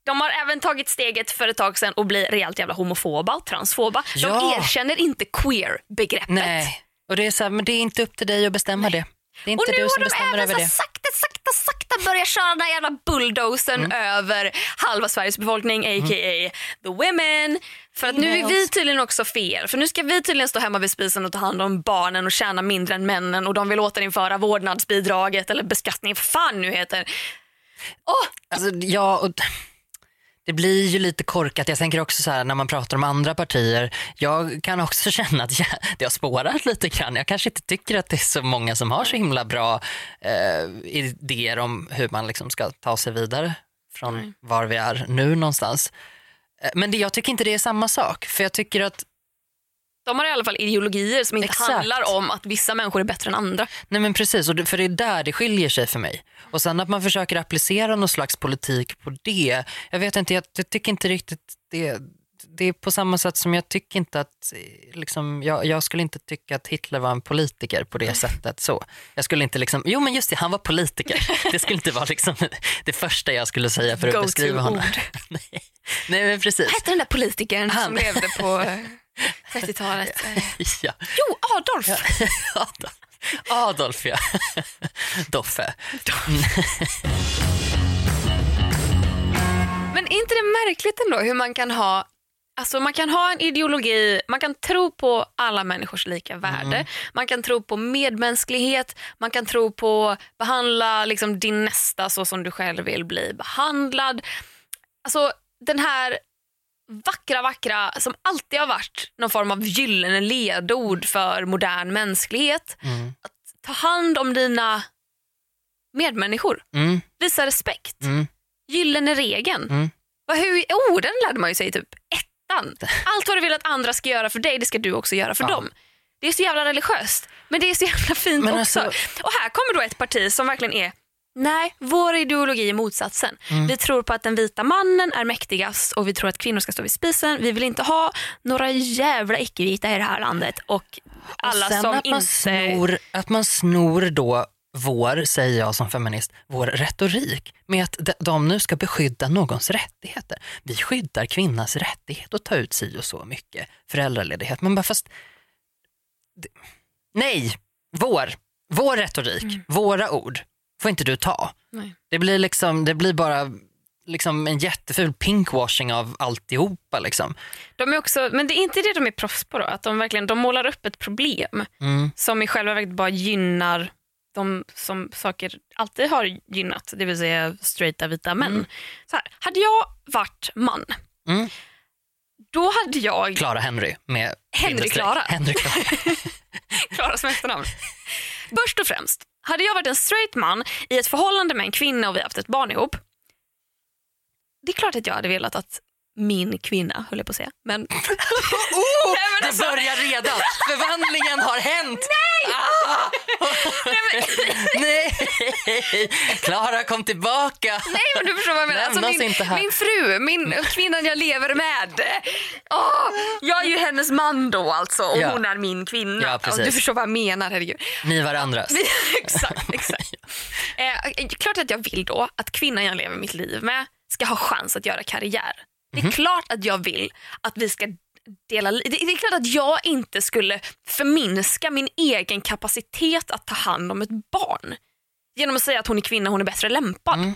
De har även tagit steget för ett tag sedan och bli rejält jävla homofoba och transfoba. De Ja. erkänner inte queer-begreppet. Nej, och det är, så här, men det är inte upp till dig att bestämma det. Det är inte Och nu du som bestämmer över det. Sakta, sakta, sakta börjat köra den här jävla bulldozern Mm. över halva Sveriges befolkning, a.k.a. the women. För att nu är vi tydligen också fel. För nu ska vi tydligen stå hemma vid spisen och ta hand om barnen och tjäna mindre än männen och de vill återinföra vårdnadsbidraget eller beskattning, vad fan nu heter. Åh, Alltså, ja, och det blir ju lite korkat. Jag tänker också så här när man pratar om andra partier. Jag kan också känna att jag, det har spårat lite grann. Jag kanske inte tycker att det är så många som har så himla bra eh, idéer om hur man liksom ska ta sig vidare från var vi är nu någonstans. Eh, Men det, jag tycker inte det är samma sak. För jag tycker att de har i alla fall ideologier som inte Exakt. handlar om att vissa människor är bättre än andra. Nej men precis, och det, för det är där det skiljer sig för mig. Och sen att man försöker applicera någon slags politik på det. Jag vet inte, jag, jag tycker inte riktigt det. Det är på samma sätt som jag tycker inte att, eh, liksom, jag, jag skulle inte tycka att Hitler var en politiker på det sättet. Så. Jag skulle inte liksom, jo men just det, han var politiker. Det skulle inte vara liksom det första jag skulle säga för att Go-to beskriva honom. Nej. Nej men precis. Vad hette den där politikern Han. som levde på 30-talet? Eh, Ja. Jo, Adolf. Adolf. Adolf ja. Doffe. Men är inte det märkligt ändå hur man kan ha Alltså man kan ha en ideologi, man kan tro på alla människors lika värde, man kan tro på medmänsklighet, man kan tro på behandla liksom din nästa så som du själv vill bli behandlad. Alltså den här vackra, vackra som alltid har varit någon form av gyllene ledord för modern mänsklighet. Mm. Ta hand om dina medmänniskor, Mm. visa respekt. Mm. Gyllene regeln. Mm. Hur, oh, den lärde man ju sig typ ettan. Allt vad du vill att andra ska göra för dig, det ska du också göra för Ja. dem. Det är så jävla religiöst, men det är så jävla fint Men också. alltså- Och här kommer då ett parti som verkligen är Nej, vår ideologi är motsatsen. Mm. Vi tror på att den vita mannen är mäktigast och vi tror att kvinnor ska stå vid spisen. Vi vill inte ha några jävla icke-vita i det här landet och alla och sen som att man, inte... snor, att man snor då vår, säger jag som feminist, vår retorik med att de- nu ska beskydda någons rättigheter. Vi skyddar kvinnans rättighet att ta ut si och så mycket föräldraledighet. Men bara fast... Nej, vår, vår retorik, våra ord får inte du ta. Nej. Det blir, liksom, det blir bara liksom en jätteful pinkwashing av alltihopa. Liksom. De är också, men det är inte det de är proffs på då, att de verkligen de målar upp ett problem Mm. som i själva verket bara gynnar de som saker alltid har gynnat, det vill säga straighta vita män. Mm. Så här, hade jag varit man, Mm. då hade jag, Clara Henry med Henry. Clara. Henry Clara. Klara som efternamn. Först och främst, hade jag varit en straight man i ett förhållande med en kvinna och vi haft ett barn ihop, det är klart att jag hade velat att min kvinna, höll jag på att säga, men Oh, Nej, men det alltså- börjar redan! Förvandlingen har hänt! Nej! Ah! Nej! Klara kom tillbaka! Nej men du förstår vad jag menar. Alltså, min, min fru, min, kvinnan jag lever med. Åh, jag är ju hennes man då alltså och Ja. hon är min kvinna. Ja. Och du förstår vad jag menar, herregud. Ni varandras. exakt, exakt. Eh, klart att jag vill då att kvinnan jag lever mitt liv med ska ha chans att göra karriär. Det är Mhm. klart att jag vill att vi ska dela det, det är klart att jag inte skulle förminska min egen kapacitet att ta hand om ett barn genom att säga att hon är kvinna hon är bättre lämpad. Mm.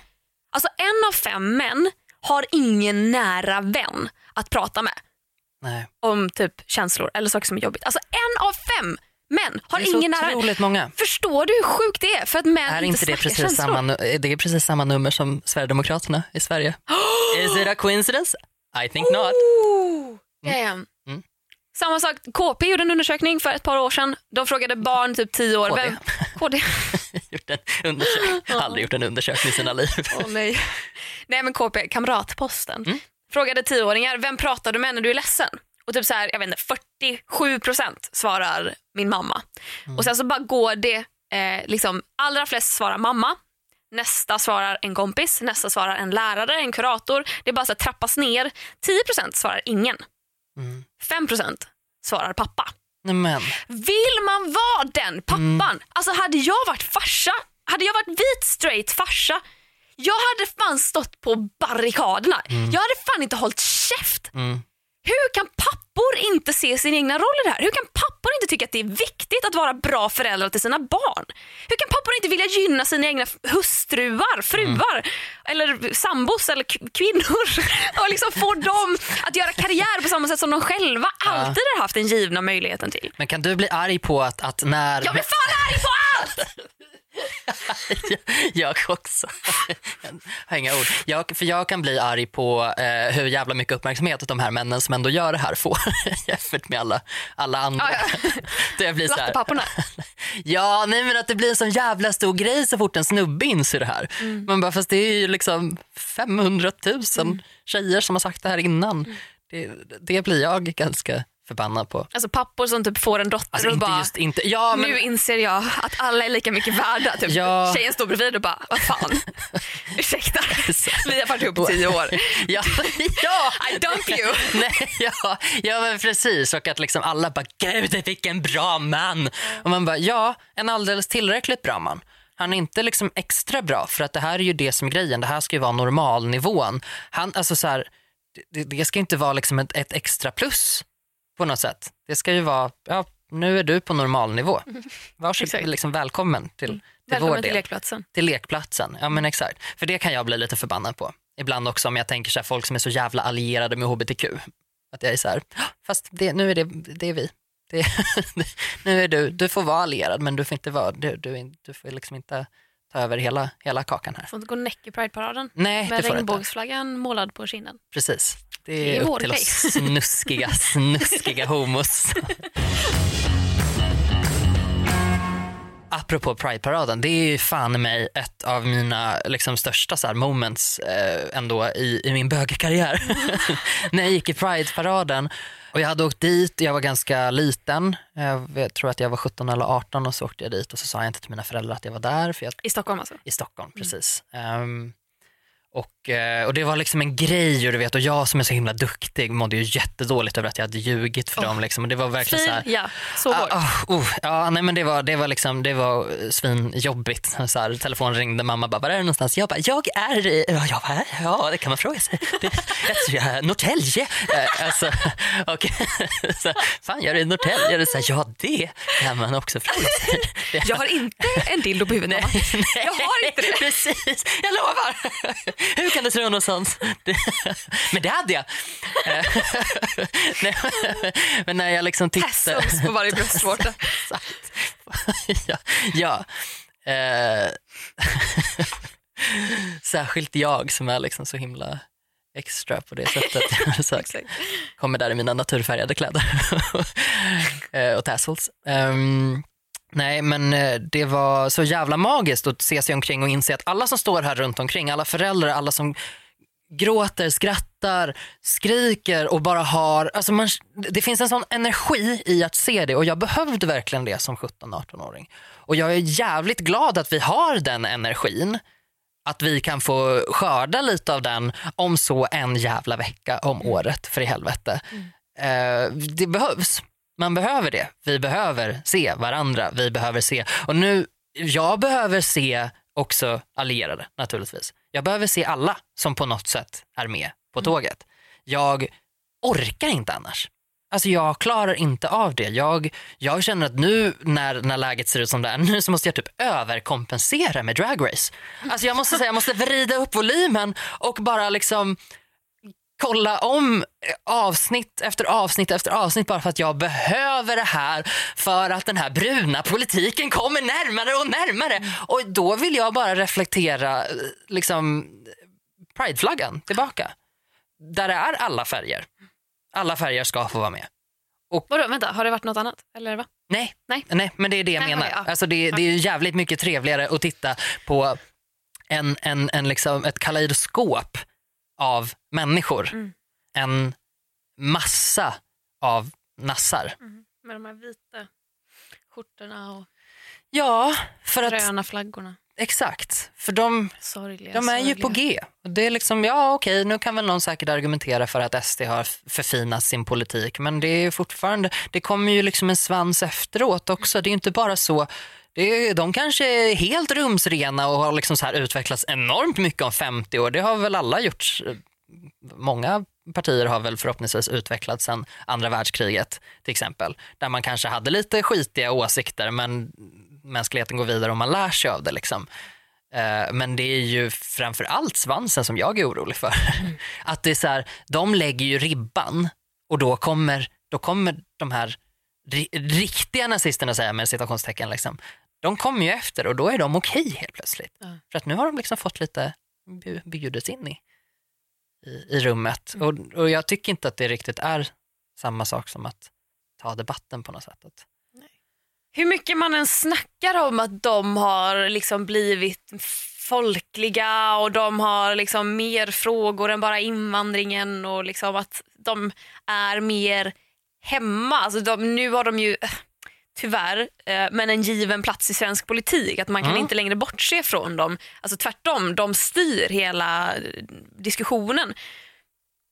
Alltså en av fem män har ingen nära vän att prata med Nej. om typ känslor eller saker som är jobbigt. Alltså en av fem män har Det är så ingen nära vän. otroligt många. Förstår du hur sjukt det är? För att män Är inte det snackar precis känslor. samma, nu- det är precis samma nummer som Sverigedemokraterna i Sverige? Is it a coincidence? I think not. Oh, damn. Mm. Samma sak, KP gjorde en undersökning för ett par år sedan. De frågade barn typ 10 år. KD. Vem? KD. Gjort en undersökning. Aldrig gjort en undersökning i sina liv. Åh nej. nej men KP, Kamratposten. Mm. Frågade 10-åringar, vem pratar du med när du är ledsen? Och typ så här, jag vet inte, 47 procent svarar min mamma. Mm. Och sen så bara går det eh, liksom, allra flest svarar mamma, nästa svarar en kompis, nästa svarar en lärare, en kurator. Det bara så att trappas ner. 10% svarar ingen. Mm. 5% svarar pappa. Nej, men. Vill man vara den pappan? Mm. Alltså hade jag varit farsa, hade jag varit vit straight farsa, jag hade fan stått på barrikaderna. Jag hade fan inte hållit käft. Mm. Hur kan pappor inte se sin egna roll i det här? Hur kan pappor inte tycka att det är viktigt att vara bra föräldrar till sina barn? Hur kan pappor inte vilja gynna sina egna hustruar, fruar eller sambos eller kvinnor och liksom få dem att göra karriär på samma sätt som de själva alltid har haft den givna möjligheten till? Men kan du bli arg på att, att när... Jag blir fan arg på allt! jag också. Jag har inga ord. Jag, för jag kan bli arg på eh, hur jävla mycket uppmärksamhet de här männen som ändå gör det här får jämfört med alla, alla andra. Ja, ja. Det blir så här, ja, nej men att det blir en sån jävla stor grej så fort en snubbe inser det här. Mm. Man bara, fast det är ju liksom 500 000 tjejer som har sagt det här innan. Mm. Det, det blir jag ganska förbannad på. Alltså pappor som typ får en dotter Alltså och inte bara just, inte, ja men nu inser jag att alla är lika mycket värda. Typ. Ja. Tjejen står bredvid och bara, vad fan, ursäkta, vi har varit ihop i tio år. ja, ja. I dump you. Nej, ja, ja men precis och att liksom alla bara gud vilken bra man. Och man bara ja en alldeles tillräckligt bra man. Han är inte liksom extra bra för att det här är ju det som är grejen. Det här ska ju vara normalnivån. Han, alltså så här, det, det ska inte vara liksom ett, ett extra plus på något sätt. Det ska ju vara ja, nu är du på normalnivå. Varsågod, Exakt. liksom, välkommen till, till vår Välkommen del till lekplatsen. till lekplatsen. Ja men exakt. För det kan jag bli lite förbannad på. Ibland också om jag tänker så här, folk som är så jävla allierade med hbtq. Att jag är så här, "Ah, fast det, nu är det, det är vi. Det, nu är du, du får vara allierad men du får inte vara, du, du, du får liksom inte ta över hela, hela kakan här. Får inte gå näck i Prideparaden Nej, det med regnbågsflaggan målad på kinden. Precis. Det Det är är upp till oss snuskiga, snuskiga homos. Apropå Pride-paraden, det är ju fan mig ett av mina liksom, största så här, moments eh, ändå i, i min bögkarriär. När jag gick i Pride-paraden och jag hade åkt dit, jag var ganska liten, jag tror att jag var 17 eller 18 och så åkte jag dit och så sa jag inte till mina föräldrar att jag var där för jag I Stockholm alltså. i Stockholm, precis. Ehm, och, eh, och det var liksom en grej och du vet och jag som är så himla duktig mådde ju jättedåligt över att jag hade ljugit för dem liksom. och det var verkligen så här, Fy, ja, så oh, ja, nej, men det var, det var, liksom, det var svinjobbigt. Så här, telefonen ringde, mamma bara, var är du någonstans? Jag bara, jag är i, ja, jag bara, ja det kan man fråga sig. Det, jag jag är Norrtälje. Eh, alltså, och, så, fan gör du i Norrtälje? Så här, ja det kan man också fråga sig. Jag har inte en dildo på huvudet mamma. Jag har inte det. Precis, jag lovar. Sånt? Det, men det hade jag. Eh, men när jag liksom tittade... Tassels på varje bröstvårta. Ja. ja. Eh, särskilt jag som är liksom så himla extra på det sättet. så kommer där i mina naturfärgade kläder Eh, och tassels. Ehm, nej men eh, det var så jävla magiskt att se sig omkring och inse att alla som står här runt omkring, alla föräldrar, alla som gråter, skrattar, skriker och bara har, alltså man, det finns en sån energi i att se det och jag behövde verkligen det som 17-18-åring. Och jag är jävligt glad att vi har den energin att vi kan få skörda lite av den om så en jävla vecka om året för i helvete. Eh, det behövs. Man behöver det. Vi behöver se varandra. Vi behöver se. Och nu, jag behöver se också allierade naturligtvis. Jag behöver se alla som på något sätt är med på tåget. Jag orkar inte annars. Alltså jag klarar inte av det. Jag, jag känner att nu när, när läget ser ut som det är nu så måste jag typ överkompensera med Drag Race. Alltså jag måste säga, jag måste vrida upp volymen och bara liksom kolla om avsnitt efter avsnitt efter avsnitt bara för att jag behöver det här för att den här bruna politiken kommer närmare och närmare. Och då vill jag bara reflektera eh, liksom prideflaggan tillbaka. Där det är alla färger. Alla färger ska få vara med. Vadå, vänta, har det varit något annat? Eller va? Nej, Nej. nej men det är det jag Nej, menar. okej, ja. Alltså det, det är jävligt mycket trevligare att titta på en, en, en liksom ett kaleidoskop av människor. Mm. En massa av nassar. Med de här vita skjortorna och... Ja, för att... Gröna flaggorna. Exakt, för de, Sorgliga, de är ju sorgliga. på G. Det är liksom, ja okej, nu kan väl någon säkert argumentera för att SD har förfinat sin politik, men det är fortfarande, det kommer ju liksom en svans efteråt också. Det är inte bara så, det de kanske är helt rumsrena och har liksom så här utvecklats enormt mycket om 50 år. Det har väl alla gjort. Många partier har väl förhoppningsvis utvecklats sedan andra världskriget till exempel. Där man kanske hade lite skitiga åsikter men mänskligheten går vidare och man lär sig av det. Liksom. Eh, Men det är ju framför allt svansen som jag är orolig för. Att det är så här, de lägger ju ribban och då kommer, då kommer de här ri- riktiga nazisterna säger jag med citationstecken, liksom, de kommer ju efter och då är de okej helt plötsligt. Ja. För att nu har de liksom fått lite bjudits in i, i, i rummet. Och, och jag tycker inte att det riktigt är samma sak som att ta debatten på något sätt. Att, Hur mycket man än snackar om att de har liksom blivit folkliga och de har liksom mer frågor än bara invandringen och liksom att de är mer hemma. Alltså de, nu har de ju tyvärr, eh, men en given plats i svensk politik. Att man kan Mm. inte längre bortse från dem. Alltså tvärtom, de styr hela eh, diskussionen.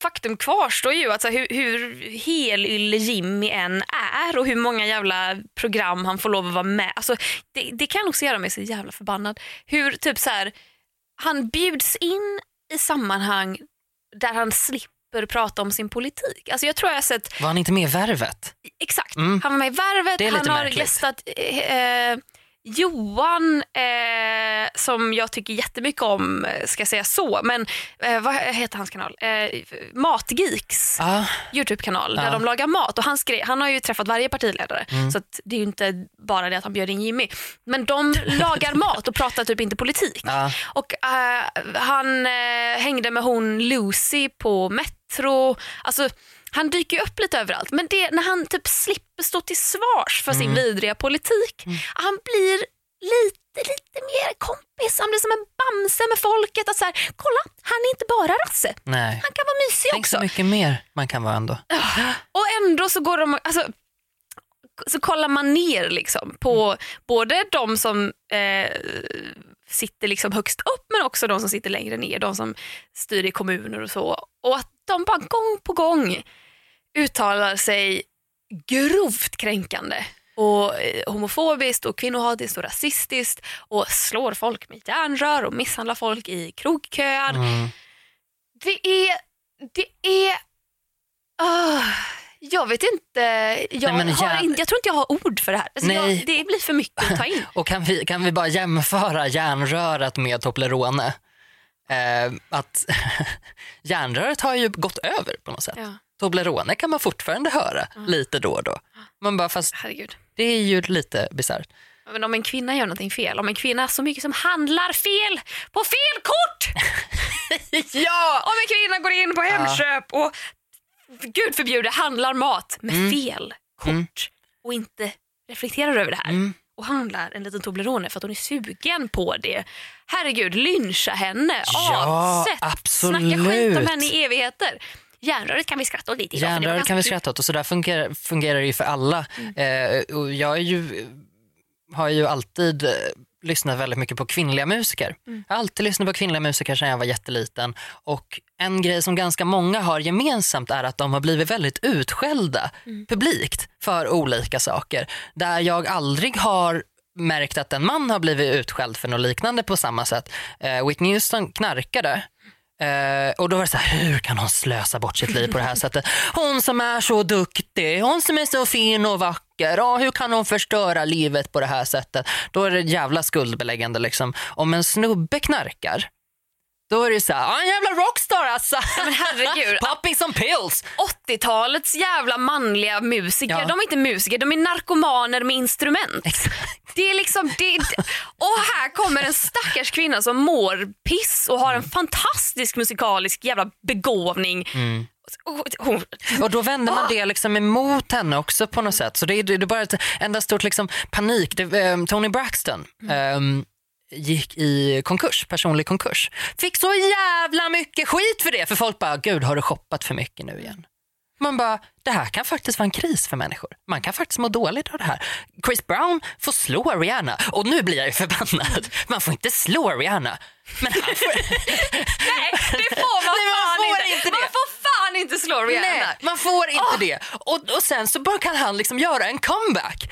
Faktum kvarstår ju, alltså hur, hur helylle Jimmy än är och hur många jävla program han får lov att vara med. Alltså, det, det kan också göra mig så jävla förbannad. Hur typ så här, han bjuds in i sammanhang där han slipper prata om sin politik. Alltså jag tror jag har sett var han inte med i Värvet? Exakt. Mm. Han var med i Värvet, han har märkligt. gästat eh, Johan, eh, som jag tycker jättemycket om, ska säga så. Men eh, vad heter hans kanal? Eh, Matgeeks Ja, Youtube-kanal där de lagar mat. Och han, skrev, han har ju träffat varje partiledare Mm. så det är ju inte bara det att han bjöd in Jimmy. Men de lagar mat och pratar typ inte politik. ja. Och eh, han eh, hängde med hon Lucy på Metro. Alltså, han dyker ju upp lite överallt. Men det, när han typ slipper stå till svars för sin vidriga politik. Han blir lite, lite mer kompis. Han blir som en bamse med folket. Att så här, kolla, han är inte bara rasse. Nej. Han kan vara mysig Tänk också. så mycket mer man kan vara ändå. Och ändå så går de, alltså, så kollar man ner liksom på både de som eh, sitter liksom högst upp men också de som sitter längre ner, de som styr i kommuner och så. Och att de bara gång på gång uttalar sig grovt kränkande och eh, homofobiskt och kvinnohatiskt och rasistiskt och slår folk med järnrör och misshandlar folk i krogköer. Mm. Det är... Det är... ah, jag vet inte. Jag, Nej, har inte. jag tror inte jag har ord för det här. Alltså jag, det blir för mycket att ta in. Och kan vi, kan vi bara jämföra järnröret med Toblerone? Eh, att järnröret har ju gått över på något sätt. Ja, Toblerone kan man fortfarande höra lite då och då. Man bara, fast herregud. det är ju lite bisarrt. Men om en kvinna gör någonting fel, om en kvinna så mycket som handlar fel på fel kort. ja! Om en kvinna går in på Hemköp och gud förbjude handlar mat med fel kort Mm. och inte reflekterar över det här. Mm. och handlar en liten Toblerone för att hon är sugen på det. Herregud, lyncha henne, Ja, avsätt, absolut. snacka skit om henne i evigheter. Järnröret kan vi skratta åt lite idag. Järnröret kan vi skratta åt och så där fungerar, fungerar det ju för alla. Eh, och jag är ju, har ju alltid eh, lyssnat väldigt mycket på kvinnliga musiker. Jag har alltid lyssnat på kvinnliga musiker sedan jag var jätteliten. Och en grej som ganska många har gemensamt är att de har blivit väldigt utskällda publikt för olika saker. Där jag aldrig har märkt att en man har blivit utskälld för något liknande på samma sätt. Eh, Whitney Houston knarkade Eh, och då var det så här, hur kan hon slösa bort sitt liv på det här sättet? Hon som är så duktig, hon som är så fin och vacker, ja, hur kan hon förstöra livet på det här sättet? Då är det jävla skuldbeläggande liksom. Om en snubbe knarkar, då är det så här, en jävla rockstar alltså. Ja, men herregud. Popping some pills. 80-talets jävla manliga musiker, Ja. de är inte musiker, de är narkomaner med instrument. Det är liksom, det, och här kommer en stackars kvinna som mår piss och har en fantastisk musikalisk jävla begåvning. Hon, Och då vänder man det liksom emot henne också på något sätt. Så det är, det är bara ett enda stort liksom panik. Det, eh, Tony Braxton ehm, gick i konkurs, personlig konkurs. Fick så jävla mycket skit för det. För folk bara, gud har du shoppat för mycket nu igen? Man bara, det här kan faktiskt vara en kris för människor. Man kan faktiskt må dåligt av det här. Chris Brown får slå Rihanna och nu blir jag ju förbannad. Man får inte slå Rihanna. Men han får... Nej, det får man, Nej, man fan får inte. inte. Man får fan inte slå Rihanna. Nej, man får inte det. Och, och sen så bara kan han liksom göra en comeback.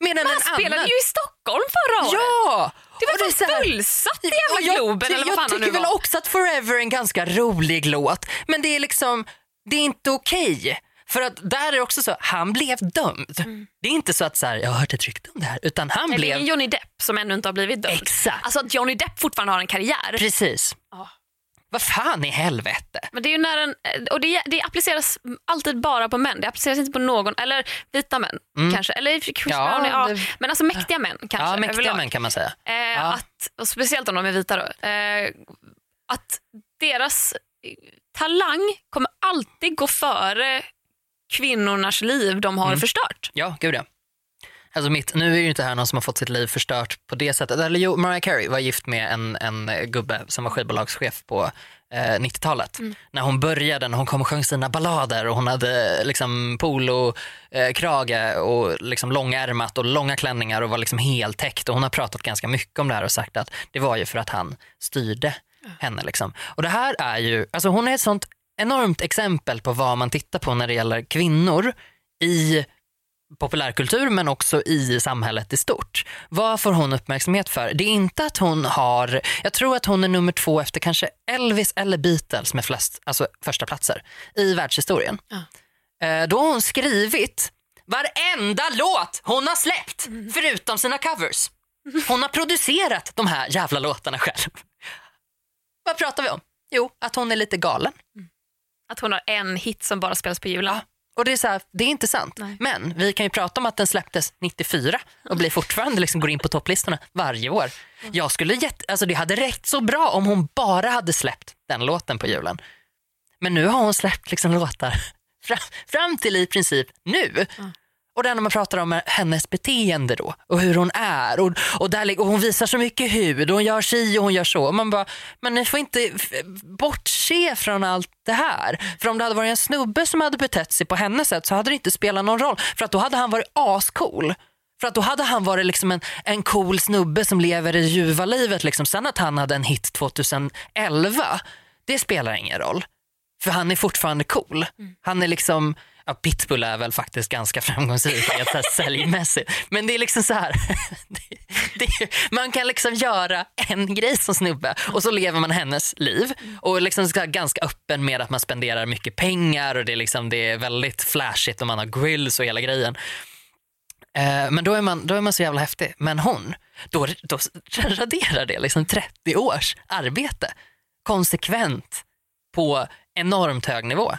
Medan Man spelade annan... ju i Stockholm förra året. Ja! Det var är fan så fullsatt i jävla jag, Globen eller vad jag fan nu tycker väl också att Forever är en ganska rolig låt. Men det är liksom, det är inte okej. För att där är det också så, han blev dömd. Det är inte så att så här, jag har hört ett rykte om det här. Utan han Mm. Eller blev... Johnny Depp som ännu inte har blivit dömd. Exakt. Alltså att Johnny Depp fortfarande har en karriär. Precis. Ja. Vad fan i helvete? Men det är ju när en, och det, det appliceras alltid bara på män. Det appliceras inte på någon, eller vita män kanske. Eller Chris Mm. Ja, Brown, ja, det- men alltså mäktiga män kanske. Ja, mäktiga överlag. män kan man säga. Eh, att, och speciellt om de är vita då. Eh, att deras eh, talang kommer alltid gå före kvinnornas liv de har Mm. förstört. Ja, gud ja. Alltså mitt, nu är ju inte det här någon som har fått sitt liv förstört på det sättet. Eller jo, Mariah Carey var gift med en, en gubbe som var skivbolagschef på eh, 90-talet. När hon började, när hon kom och sjöng sina ballader och hon hade liksom polo, eh, och liksom långärmat och långa klänningar och var liksom heltäckt. Och hon har pratat ganska mycket om det här och sagt att det var ju för att han styrde henne. Liksom. Och det här är ju, alltså hon är ett sånt enormt exempel på vad man tittar på när det gäller kvinnor i populärkultur men också i samhället i stort. Vad får hon uppmärksamhet för? Det är inte att hon har, jag tror att hon är nummer två efter kanske Elvis eller Beatles med flest, alltså första platser i världshistorien. Eh, Då har hon skrivit varenda låt hon har släppt förutom sina covers. Hon har producerat de här jävla låtarna själv. Vad pratar vi om? Jo, att hon är lite galen. Att hon har en hit som bara spelas på julen. Ja. Och det är, så här, det är inte sant. Nej. Men vi kan ju prata om att den släpptes 94 och blir fortfarande liksom går in på topplistorna varje år. Jag skulle jätte, alltså det hade räckt så bra om hon bara hade släppt den låten på julen. Men nu har hon släppt liksom låtar fram, fram till i princip nu. Och det enda man pratar om är hennes beteende då och hur hon är och, och, där, och hon visar så mycket hud och hon gör si och hon gör så. Och man bara, men ni får inte bortse från allt det här. För om det hade varit en snubbe som hade betett sig på hennes sätt så hade det inte spelat någon roll för att då hade han varit ascool. För att då hade han varit liksom en, en cool snubbe som lever det ljuva livet. Liksom. Sen att han hade en hit 2011, det spelar ingen roll. För han är fortfarande cool. Han är liksom, ja, Pitbull är väl faktiskt ganska framgångsrik säljmässigt. Men det är liksom så här, det, det, man kan liksom göra en grej som snubbe och så lever man hennes liv och liksom här ganska öppen med att man spenderar mycket pengar och det är, liksom, det är väldigt flashigt och man har grills och hela grejen. Eh, men då är, man, då är man så jävla häftig. Men hon, då, då raderar det liksom 30 års arbete konsekvent på enormt hög nivå.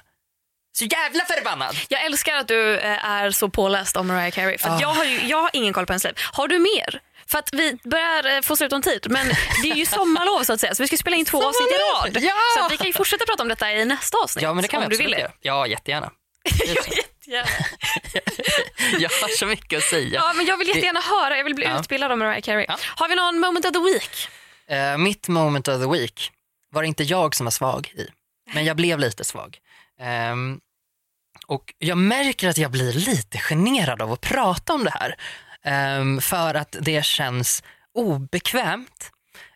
Så jävla förbannad! Jag älskar att du eh, är så påläst om Mariah Carey. För Ah. jag, har ju, jag har ingen koll på hennes liv. Har du mer? För att vi börjar eh, få slut om tid. Men det är ju sommarlov så att säga. Så vi ska spela in två avsnitt i rad. Ja! Så vi kan ju fortsätta prata om detta i nästa avsnitt. Ja men det kan vi absolut vill göra. Ja jättegärna. Ja. Jag har så mycket att säga. ja, men jag vill jättegärna höra. Jag vill bli Ja. utbildad om Mariah Carey. Ja. Har vi någon moment of the week? Eh, mitt moment of the week var det inte jag som var svag i, men jag blev lite svag. Um, och jag märker att jag blir lite generad av att prata om det här. Um, för att det känns obekvämt.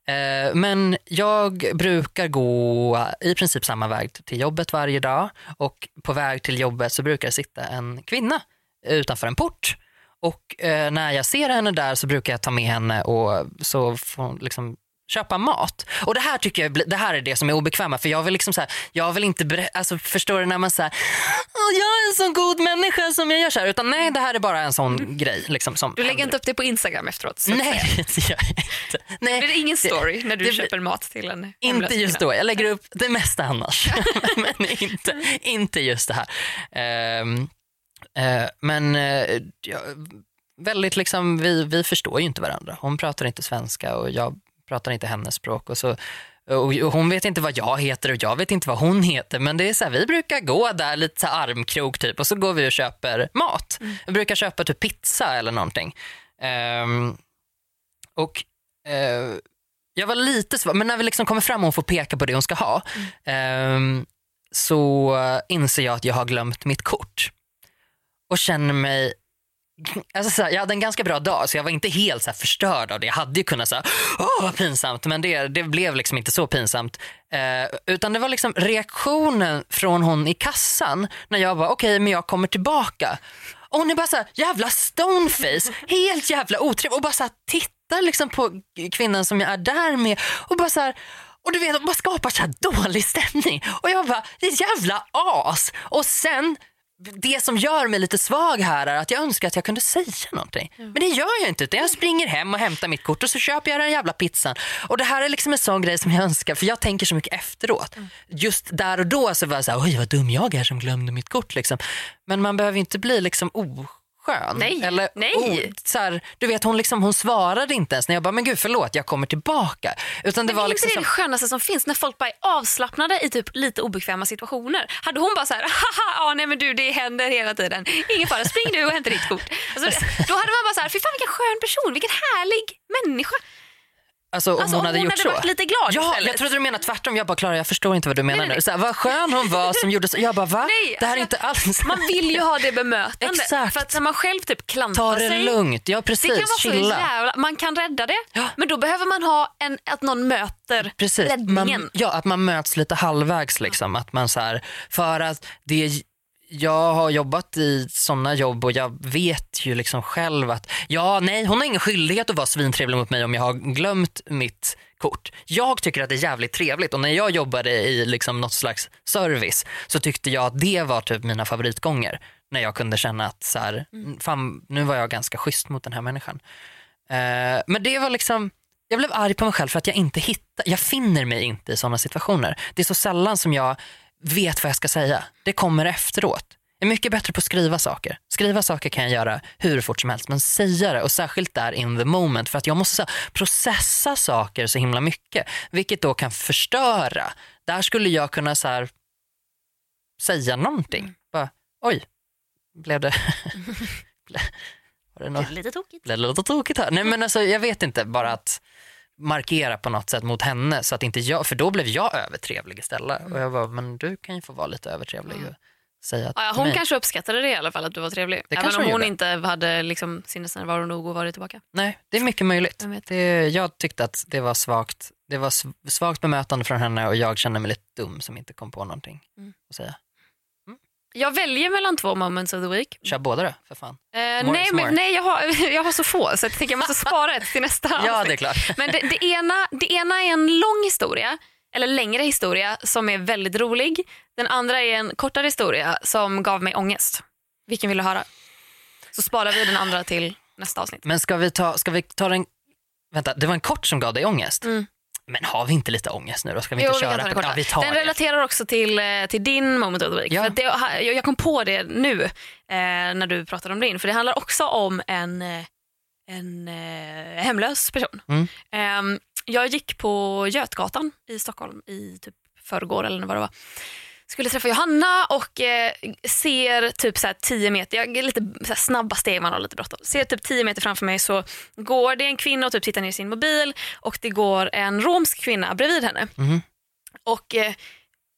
Uh, men jag brukar gå i princip samma väg till jobbet varje dag och på väg till jobbet så brukar det sitta en kvinna utanför en port och uh, när jag ser henne där så brukar jag ta med henne och så får hon liksom köpa mat. Och det här tycker jag det här är det som är obekväma för jag vill liksom så här, jag vill inte alltså förstår du när man säger jag är en sån god människa som jag gör så här utan nej det här är bara en sån grej liksom som Du lägger inte upp det på Instagram efteråt? Så. Nej, det gör jag inte. Nej, det ingen story när du det köper mat till en inte just då, jag lägger upp det mesta annars. men inte, inte just det här. Ehm, eh, men eh, ja, väldigt liksom, vi, vi förstår ju inte varandra. Hon pratar inte svenska och jag pratar inte hennes språk. Och så, och hon vet inte vad jag heter och jag vet inte vad hon heter. Men det är så här, vi brukar gå där lite så armkrok typ och så går vi och köper mat. Vi brukar köpa typ pizza eller någonting. Ehm, och eh, jag var lite svag, men när vi liksom kommer fram och hon får peka på det hon ska ha. ehm, så inser jag att jag har glömt mitt kort. Och känner mig Alltså så här, jag hade en ganska bra dag så jag var inte helt så förstörd av det. Jag hade ju kunnat säga åh vad pinsamt men det, det blev liksom inte så pinsamt. Eh, utan det var liksom reaktionen från hon i kassan när jag var okej okay, men jag kommer tillbaka. Och hon är bara så här, jävla stoneface, helt jävla otrevlig och bara så här, tittar liksom på kvinnan som jag är där med och bara så här, och du vet, bara skapar så här dålig stämning. Och jag bara, det är jävla as. Och sen det som gör mig lite svag här är att jag önskar att jag kunde säga någonting. Men det gör jag inte. Utan jag springer hem och hämtar mitt kort och så köper jag den jävla pizzan. Och det här är liksom en sån grej som jag önskar för jag tänker så mycket efteråt. Mm. Just där och då så var jag så här, oj vad dum jag är som glömde mitt kort. Liksom. Men man behöver inte bli liksom o skön. Nej, Eller, nej. Oh, så här, du vet, hon, liksom, hon svarade inte ens när jag bara, men gud förlåt jag kommer tillbaka. Utan det men var liksom inte det som... det skönaste som finns när folk bara är avslappnade i typ lite obekväma situationer? Hade hon bara så här, haha, ja, nej men du det händer hela tiden. Ingen fara, spring du och hämta ditt kort. Alltså, då hade man bara så här, fy fan vilken skön person, vilken härlig människa. Alltså om alltså, hon hade hon gjort hade så? varit lite glad Ja, istället. jag trodde du menade tvärtom. Jag bara, Klara jag förstår inte vad du menar nej, nej. nu. Så här, vad skön hon var som gjorde så. Jag bara, va? Nej, det här är alltså, inte alls... Man vill ju ha det bemötandet. Exakt. För att när man själv typ klantar Ta det sig. lugnt. Ja precis, Det kan vara så jävla, man kan rädda det, Ja. men då behöver man ha en, att någon möter Precis. räddningen. Man, ja, att man möts lite halvvägs. Liksom. Att man så här, för att det, jag har jobbat i sådana jobb och jag vet ju liksom själv att ja, nej, hon har ingen skyldighet att vara svintrevlig mot mig om jag har glömt mitt kort. Jag tycker att det är jävligt trevligt och när jag jobbade i liksom något slags service så tyckte jag att det var typ mina favoritgånger. När jag kunde känna att så här, fan, nu var jag ganska schysst mot den här människan. Eh, men det var liksom, jag blev arg på mig själv för att jag inte hittar, jag finner mig inte i sådana situationer. Det är så sällan som jag vet vad jag ska säga. Det kommer efteråt. Jag är mycket bättre på att skriva saker. Skriva saker kan jag göra hur fort som helst men säga det och särskilt där in the moment för att jag måste processa saker så himla mycket vilket då kan förstöra. Där skulle jag kunna så här, säga någonting. Bara, oj, blev det... var det något? Det är lite tokigt. blev det lite tokigt här? Nej men alltså jag vet inte, bara att markera på något sätt mot henne så att inte jag, för då blev jag övertrevlig istället. Och jag var men du kan ju få vara lite övertrevlig och säga Ja, hon mig. kanske uppskattade det i alla fall att du var trevlig. Det Även om hon hon inte hade liksom, sinnesnärvaro nog och varit tillbaka. Nej, det är mycket möjligt. Jag. Det, jag tyckte att det var svagt. Det var sv- svagt bemötande från henne och jag kände mig lite dum som inte kom på någonting Mm. att säga. Jag väljer mellan två moments of the week. Kör båda då, för fan. Eh, nej, men, nej jag, har, jag har så få så jag tänker jag måste spara ett till nästa Ja, det är klart. Men det, det, ena, det ena är en lång historia, eller längre historia som är väldigt rolig. Den andra är en kortare historia som gav mig ångest. Vilken vill du höra? Så sparar vi den andra till nästa avsnitt. Men ska vi ta, ska vi ta den, vänta, det var en kort som gav dig ångest. Mm. Men har vi inte lite ångest nu då? Ska vi Jo, inte vi kan köra? ta den på- ja, vi tar den det. relaterar också till, eh, till din moment of the week. Ja. Det, jag kom på det nu eh, när du pratade om din. För det handlar också om en, eh, en eh, hemlös person. Mm. Ehm, jag gick på Götgatan i Stockholm i typ förrgår eller vad det var. Skulle träffa Johanna och eh, ser typ så här 10 meter, jag, lite så här snabba steg man har lite bråttom. Ser typ 10 meter framför mig så går det en kvinna och typ tittar ner i sin mobil och det går en romsk kvinna bredvid henne. Mhm. Och eh,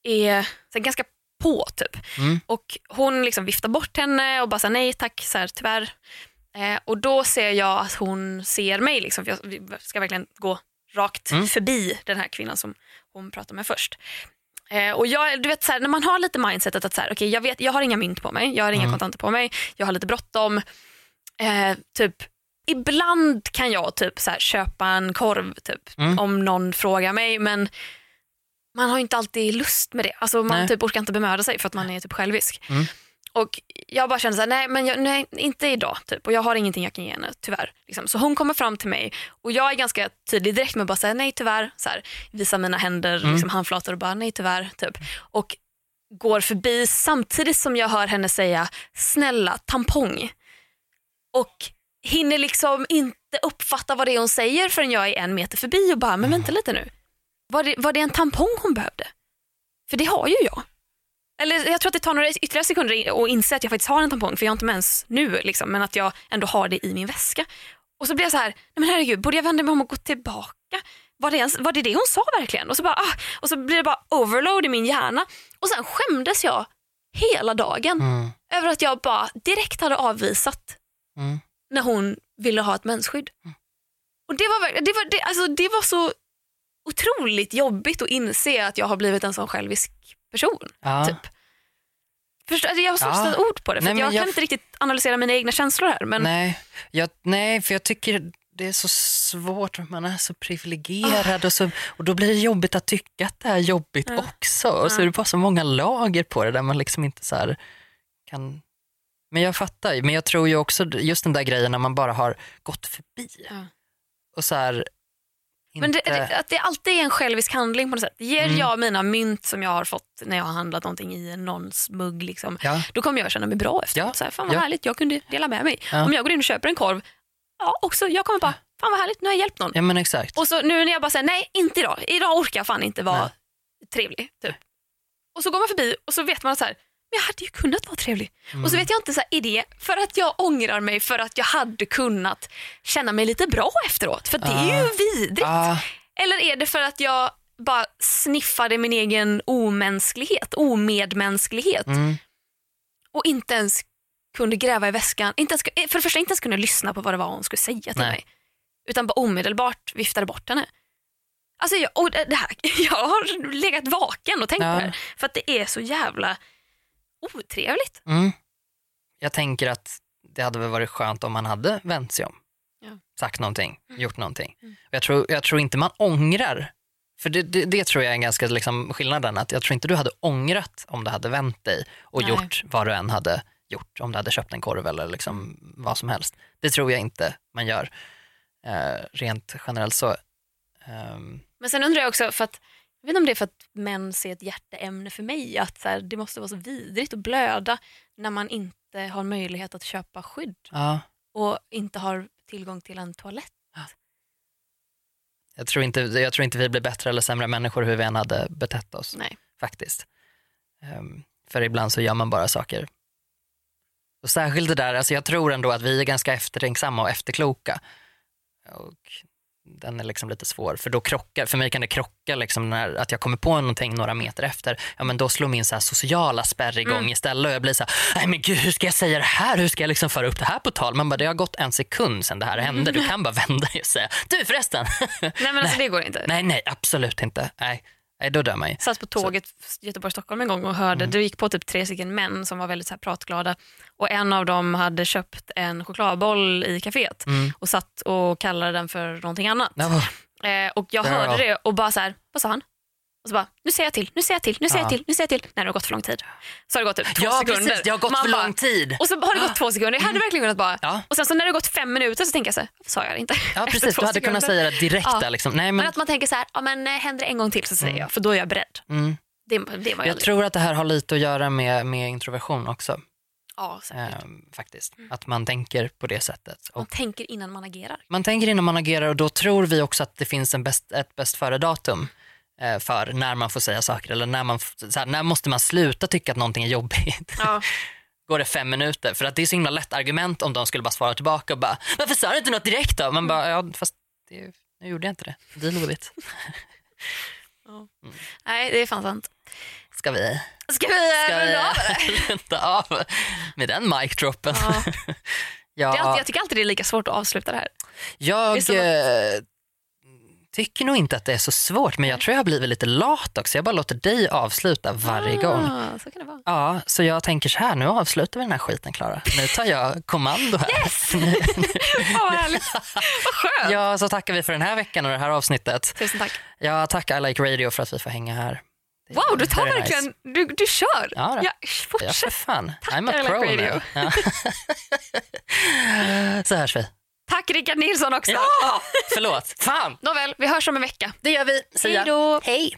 är så här, ganska på typ. Mm. Och hon liksom viftar bort henne och bara säger nej tack, så här, tyvärr. Eh, och då ser jag att hon ser mig, liksom, för jag ska verkligen gå rakt Mm. förbi den här kvinnan som hon pratar med först. Eh, och jag, du vet, så här, när man har lite mindsetet att så här, okay, jag, vet, jag har inga mynt på mig, jag har inga Mm. kontanter på mig, jag har lite bråttom. Eh, typ, ibland kan jag typ så här, köpa en korv typ, Mm. om någon frågar mig men man har inte alltid lust med det. Alltså, man Nej. typ orkar inte bemöda sig för att man är typ självisk. Mm. Och jag bara kände så här, nej men jag, nej, inte idag typ. Och jag har ingenting jag kan ge henne tyvärr. Liksom. Så hon kommer fram till mig och jag är ganska tydlig direkt med att bara säga nej tyvärr. Så här, visa mina händer, Mm. liksom, handflator och bara nej tyvärr. Typ. Och går förbi samtidigt som jag hör henne säga snälla tampong. Och hinner liksom inte uppfatta vad det är hon säger förrän jag är en meter förbi och bara, men vänta lite nu. Var det, var det en tampong hon behövde? För det har ju jag. Eller jag tror att det tar några ytterligare sekunder att inse att jag faktiskt har en tampong för jag har inte mens nu liksom, men att jag ändå har det i min väska. Och så blir jag så här, nej men herregud, borde jag vända mig om och gå tillbaka? var det, ens, var det det hon sa verkligen? Och så, bara, ah, och så blir det bara overload i min hjärna. Och sen skämdes jag hela dagen Mm. över att jag bara direkt hade avvisat Mm. när hon ville ha ett mensskydd. Och det var, det, var, det, alltså, det var så otroligt jobbigt att inse att jag har blivit en sån självisk person. Ja. Typ. Förstår, alltså, jag har svårt att sätta ord på det för Nej, jag, jag- kan inte riktigt analysera mina egna känslor här. Men Nej, jag, nej, för jag tycker det är så svårt. Man är så privilegierad och, så, och då blir det jobbigt att tycka att det är jobbigt Ja. också. Och så är det bara så många lager på det där man liksom inte så kan... Men jag fattar men jag tror ju också just den där grejen när man bara har gått förbi. Ja. Och så här, Men det, det, att det alltid är en självisk handling på något sätt. Ger Mm. jag mina mynt som jag har fått när jag har handlat någonting i någons mugg, liksom, Ja. då kommer jag känna mig bra efteråt. Ja. Så här, fan vad Ja. härligt, jag kunde dela med mig. Om jag går in och köper en korv, ja, också, jag kommer bara, fan vad härligt, nu har jag hjälpt någon. ja men exakt. Och så nu när jag bara säger nej, inte idag. Idag orkar jag fan inte vara Nej. trevlig. Typ. Och så går man förbi och så vet man att så här, men jag hade ju kunnat vara trevlig. Mm. Och så vet jag inte, så här, är det för att jag ångrar mig för att jag hade kunnat känna mig lite bra efteråt? För det är ju Ah. vidrigt. Ja, Eller är det för att jag bara sniffade min egen omänsklighet, omedmänsklighet mm, och inte ens kunde gräva i väskan. Inte ens, för det första inte ens kunde lyssna på vad det var hon skulle säga till Nej. mig. Utan bara omedelbart viftade bort henne. Alltså jag, och det det här, jag har legat vaken och tänkt Ja. på det här. För att det är så jävla otrevligt. mm. Jag tänker att det hade väl varit skönt om man hade vänt sig om. Ja. Sagt någonting, gjort någonting. Mm. Jag, tror, jag tror inte man ångrar. För det, det, det tror jag är en ganska liksom, skillnaden. Att jag tror inte du hade ångrat om du hade vänt dig och Nej. gjort vad du än hade gjort. Om du hade köpt en korv eller liksom vad som helst. Det tror jag inte man gör. Eh, rent generellt så. ehm, Men sen undrar jag också, för att, jag vet inte om det är för att män ser ett hjärteämne för mig, att så här, det måste vara så vidrigt att blöda när man inte har möjlighet att köpa skydd ja, och inte har tillgång till en toalett. jag, tror inte, jag tror inte vi blir bättre eller sämre människor hur vi än hade betett oss. Nej. faktiskt. Ehm, för ibland så gör man bara saker. Och särskilt det där, alltså jag tror ändå att vi är ganska eftertänksamma och efterkloka. Och den är liksom lite svår, för då krockar, för mig kan det krocka liksom när att jag kommer på någonting några meter efter, ja men då slår min så sociala spärr igång Mm. istället och jag blir så här, nej men gud hur ska jag säga det här, hur ska jag liksom föra upp det här på tal? Man bara, det har gått en sekund sedan det här hände, du kan bara vända dig och säga, du förresten. Nej men alltså det går inte. nej nej absolut inte, nej, nej då dör man ju. satt på tåget Göteborg-Stockholm en gång och hörde, Mm. det gick på typ tre stycken män som var väldigt så här pratglada och en av dem hade köpt en chokladboll i kaféet Mm. och satt och kallade den för någonting annat. Ja, Eh, och jag Ja. hörde det och bara så här, vad sa han? Och så bara, nu säger jag till, nu säger jag till, nu säger jag Ja. till, nu säger jag till. Nej det har gått för lång tid. Så har det gått typ två ja sekunder. precis, det har gått Man för bara- lång tid. Och så har det gått två sekunder. Jag hade verkligen kunnat bara... Ja. Och sen så när det har gått fem minuter så tänker jag så här, sa jag det inte? Ja precis, du hade kunnat sekunder. säga det direkt Ja. där. Liksom. Nej, Men men, att man tänker så här, ja men eh, händer det en gång till så säger Mm. jag, för då är jag beredd. mm. Det, det jag Jag tror att det här har lite att göra med, med introversion också. Ja, ehm, faktiskt. Att man tänker på det sättet. Man Och tänker innan man agerar. man tänker innan man agerar och då tror vi också att det finns en bäst, ett bäst före-datum eh, för när man får säga saker. Eller när, man, här, när måste man sluta tycka att någonting är jobbigt? Ja. Går det fem minuter? För att det är så himla lätt argument om de skulle bara svara tillbaka och bara “varför sa du inte något direkt då?” Man bara “ja fast det, nu gjorde jag inte det, deal with it”. Nej, det är fan sant. Ska vi, Ska vi ska eh, vi runda av med den mic-droppen? Ja. Ja. Jag tycker alltid det är lika svårt att avsluta det här. Jag Det eh, tycker nog inte att det är så svårt men jag tror jag har blivit lite lat också. Jag bara låter dig avsluta varje gång. Ah, så kan det vara. Ja, så jag tänker så här, nu avslutar vi den här skiten Klara. Nu tar jag kommando här. Yes! Ja, vad härligt. Vad skönt. Ja, så tackar vi för den här veckan och det här avsnittet. Tusen tack. Jag tackar I Like Radio för att vi får hänga här. Wow, du tar verkligen, nice. du, du kör. Ja, då. ja, Ja, för fortsätt. fan. Tackar I'm a Like pro Radio. nu. Ja. så hörs vi. Tack Rickard Nilsson också. Ja, förlåt. Fan, Nåväl, vi hörs om en vecka. det gör vi. Hej då. Hej.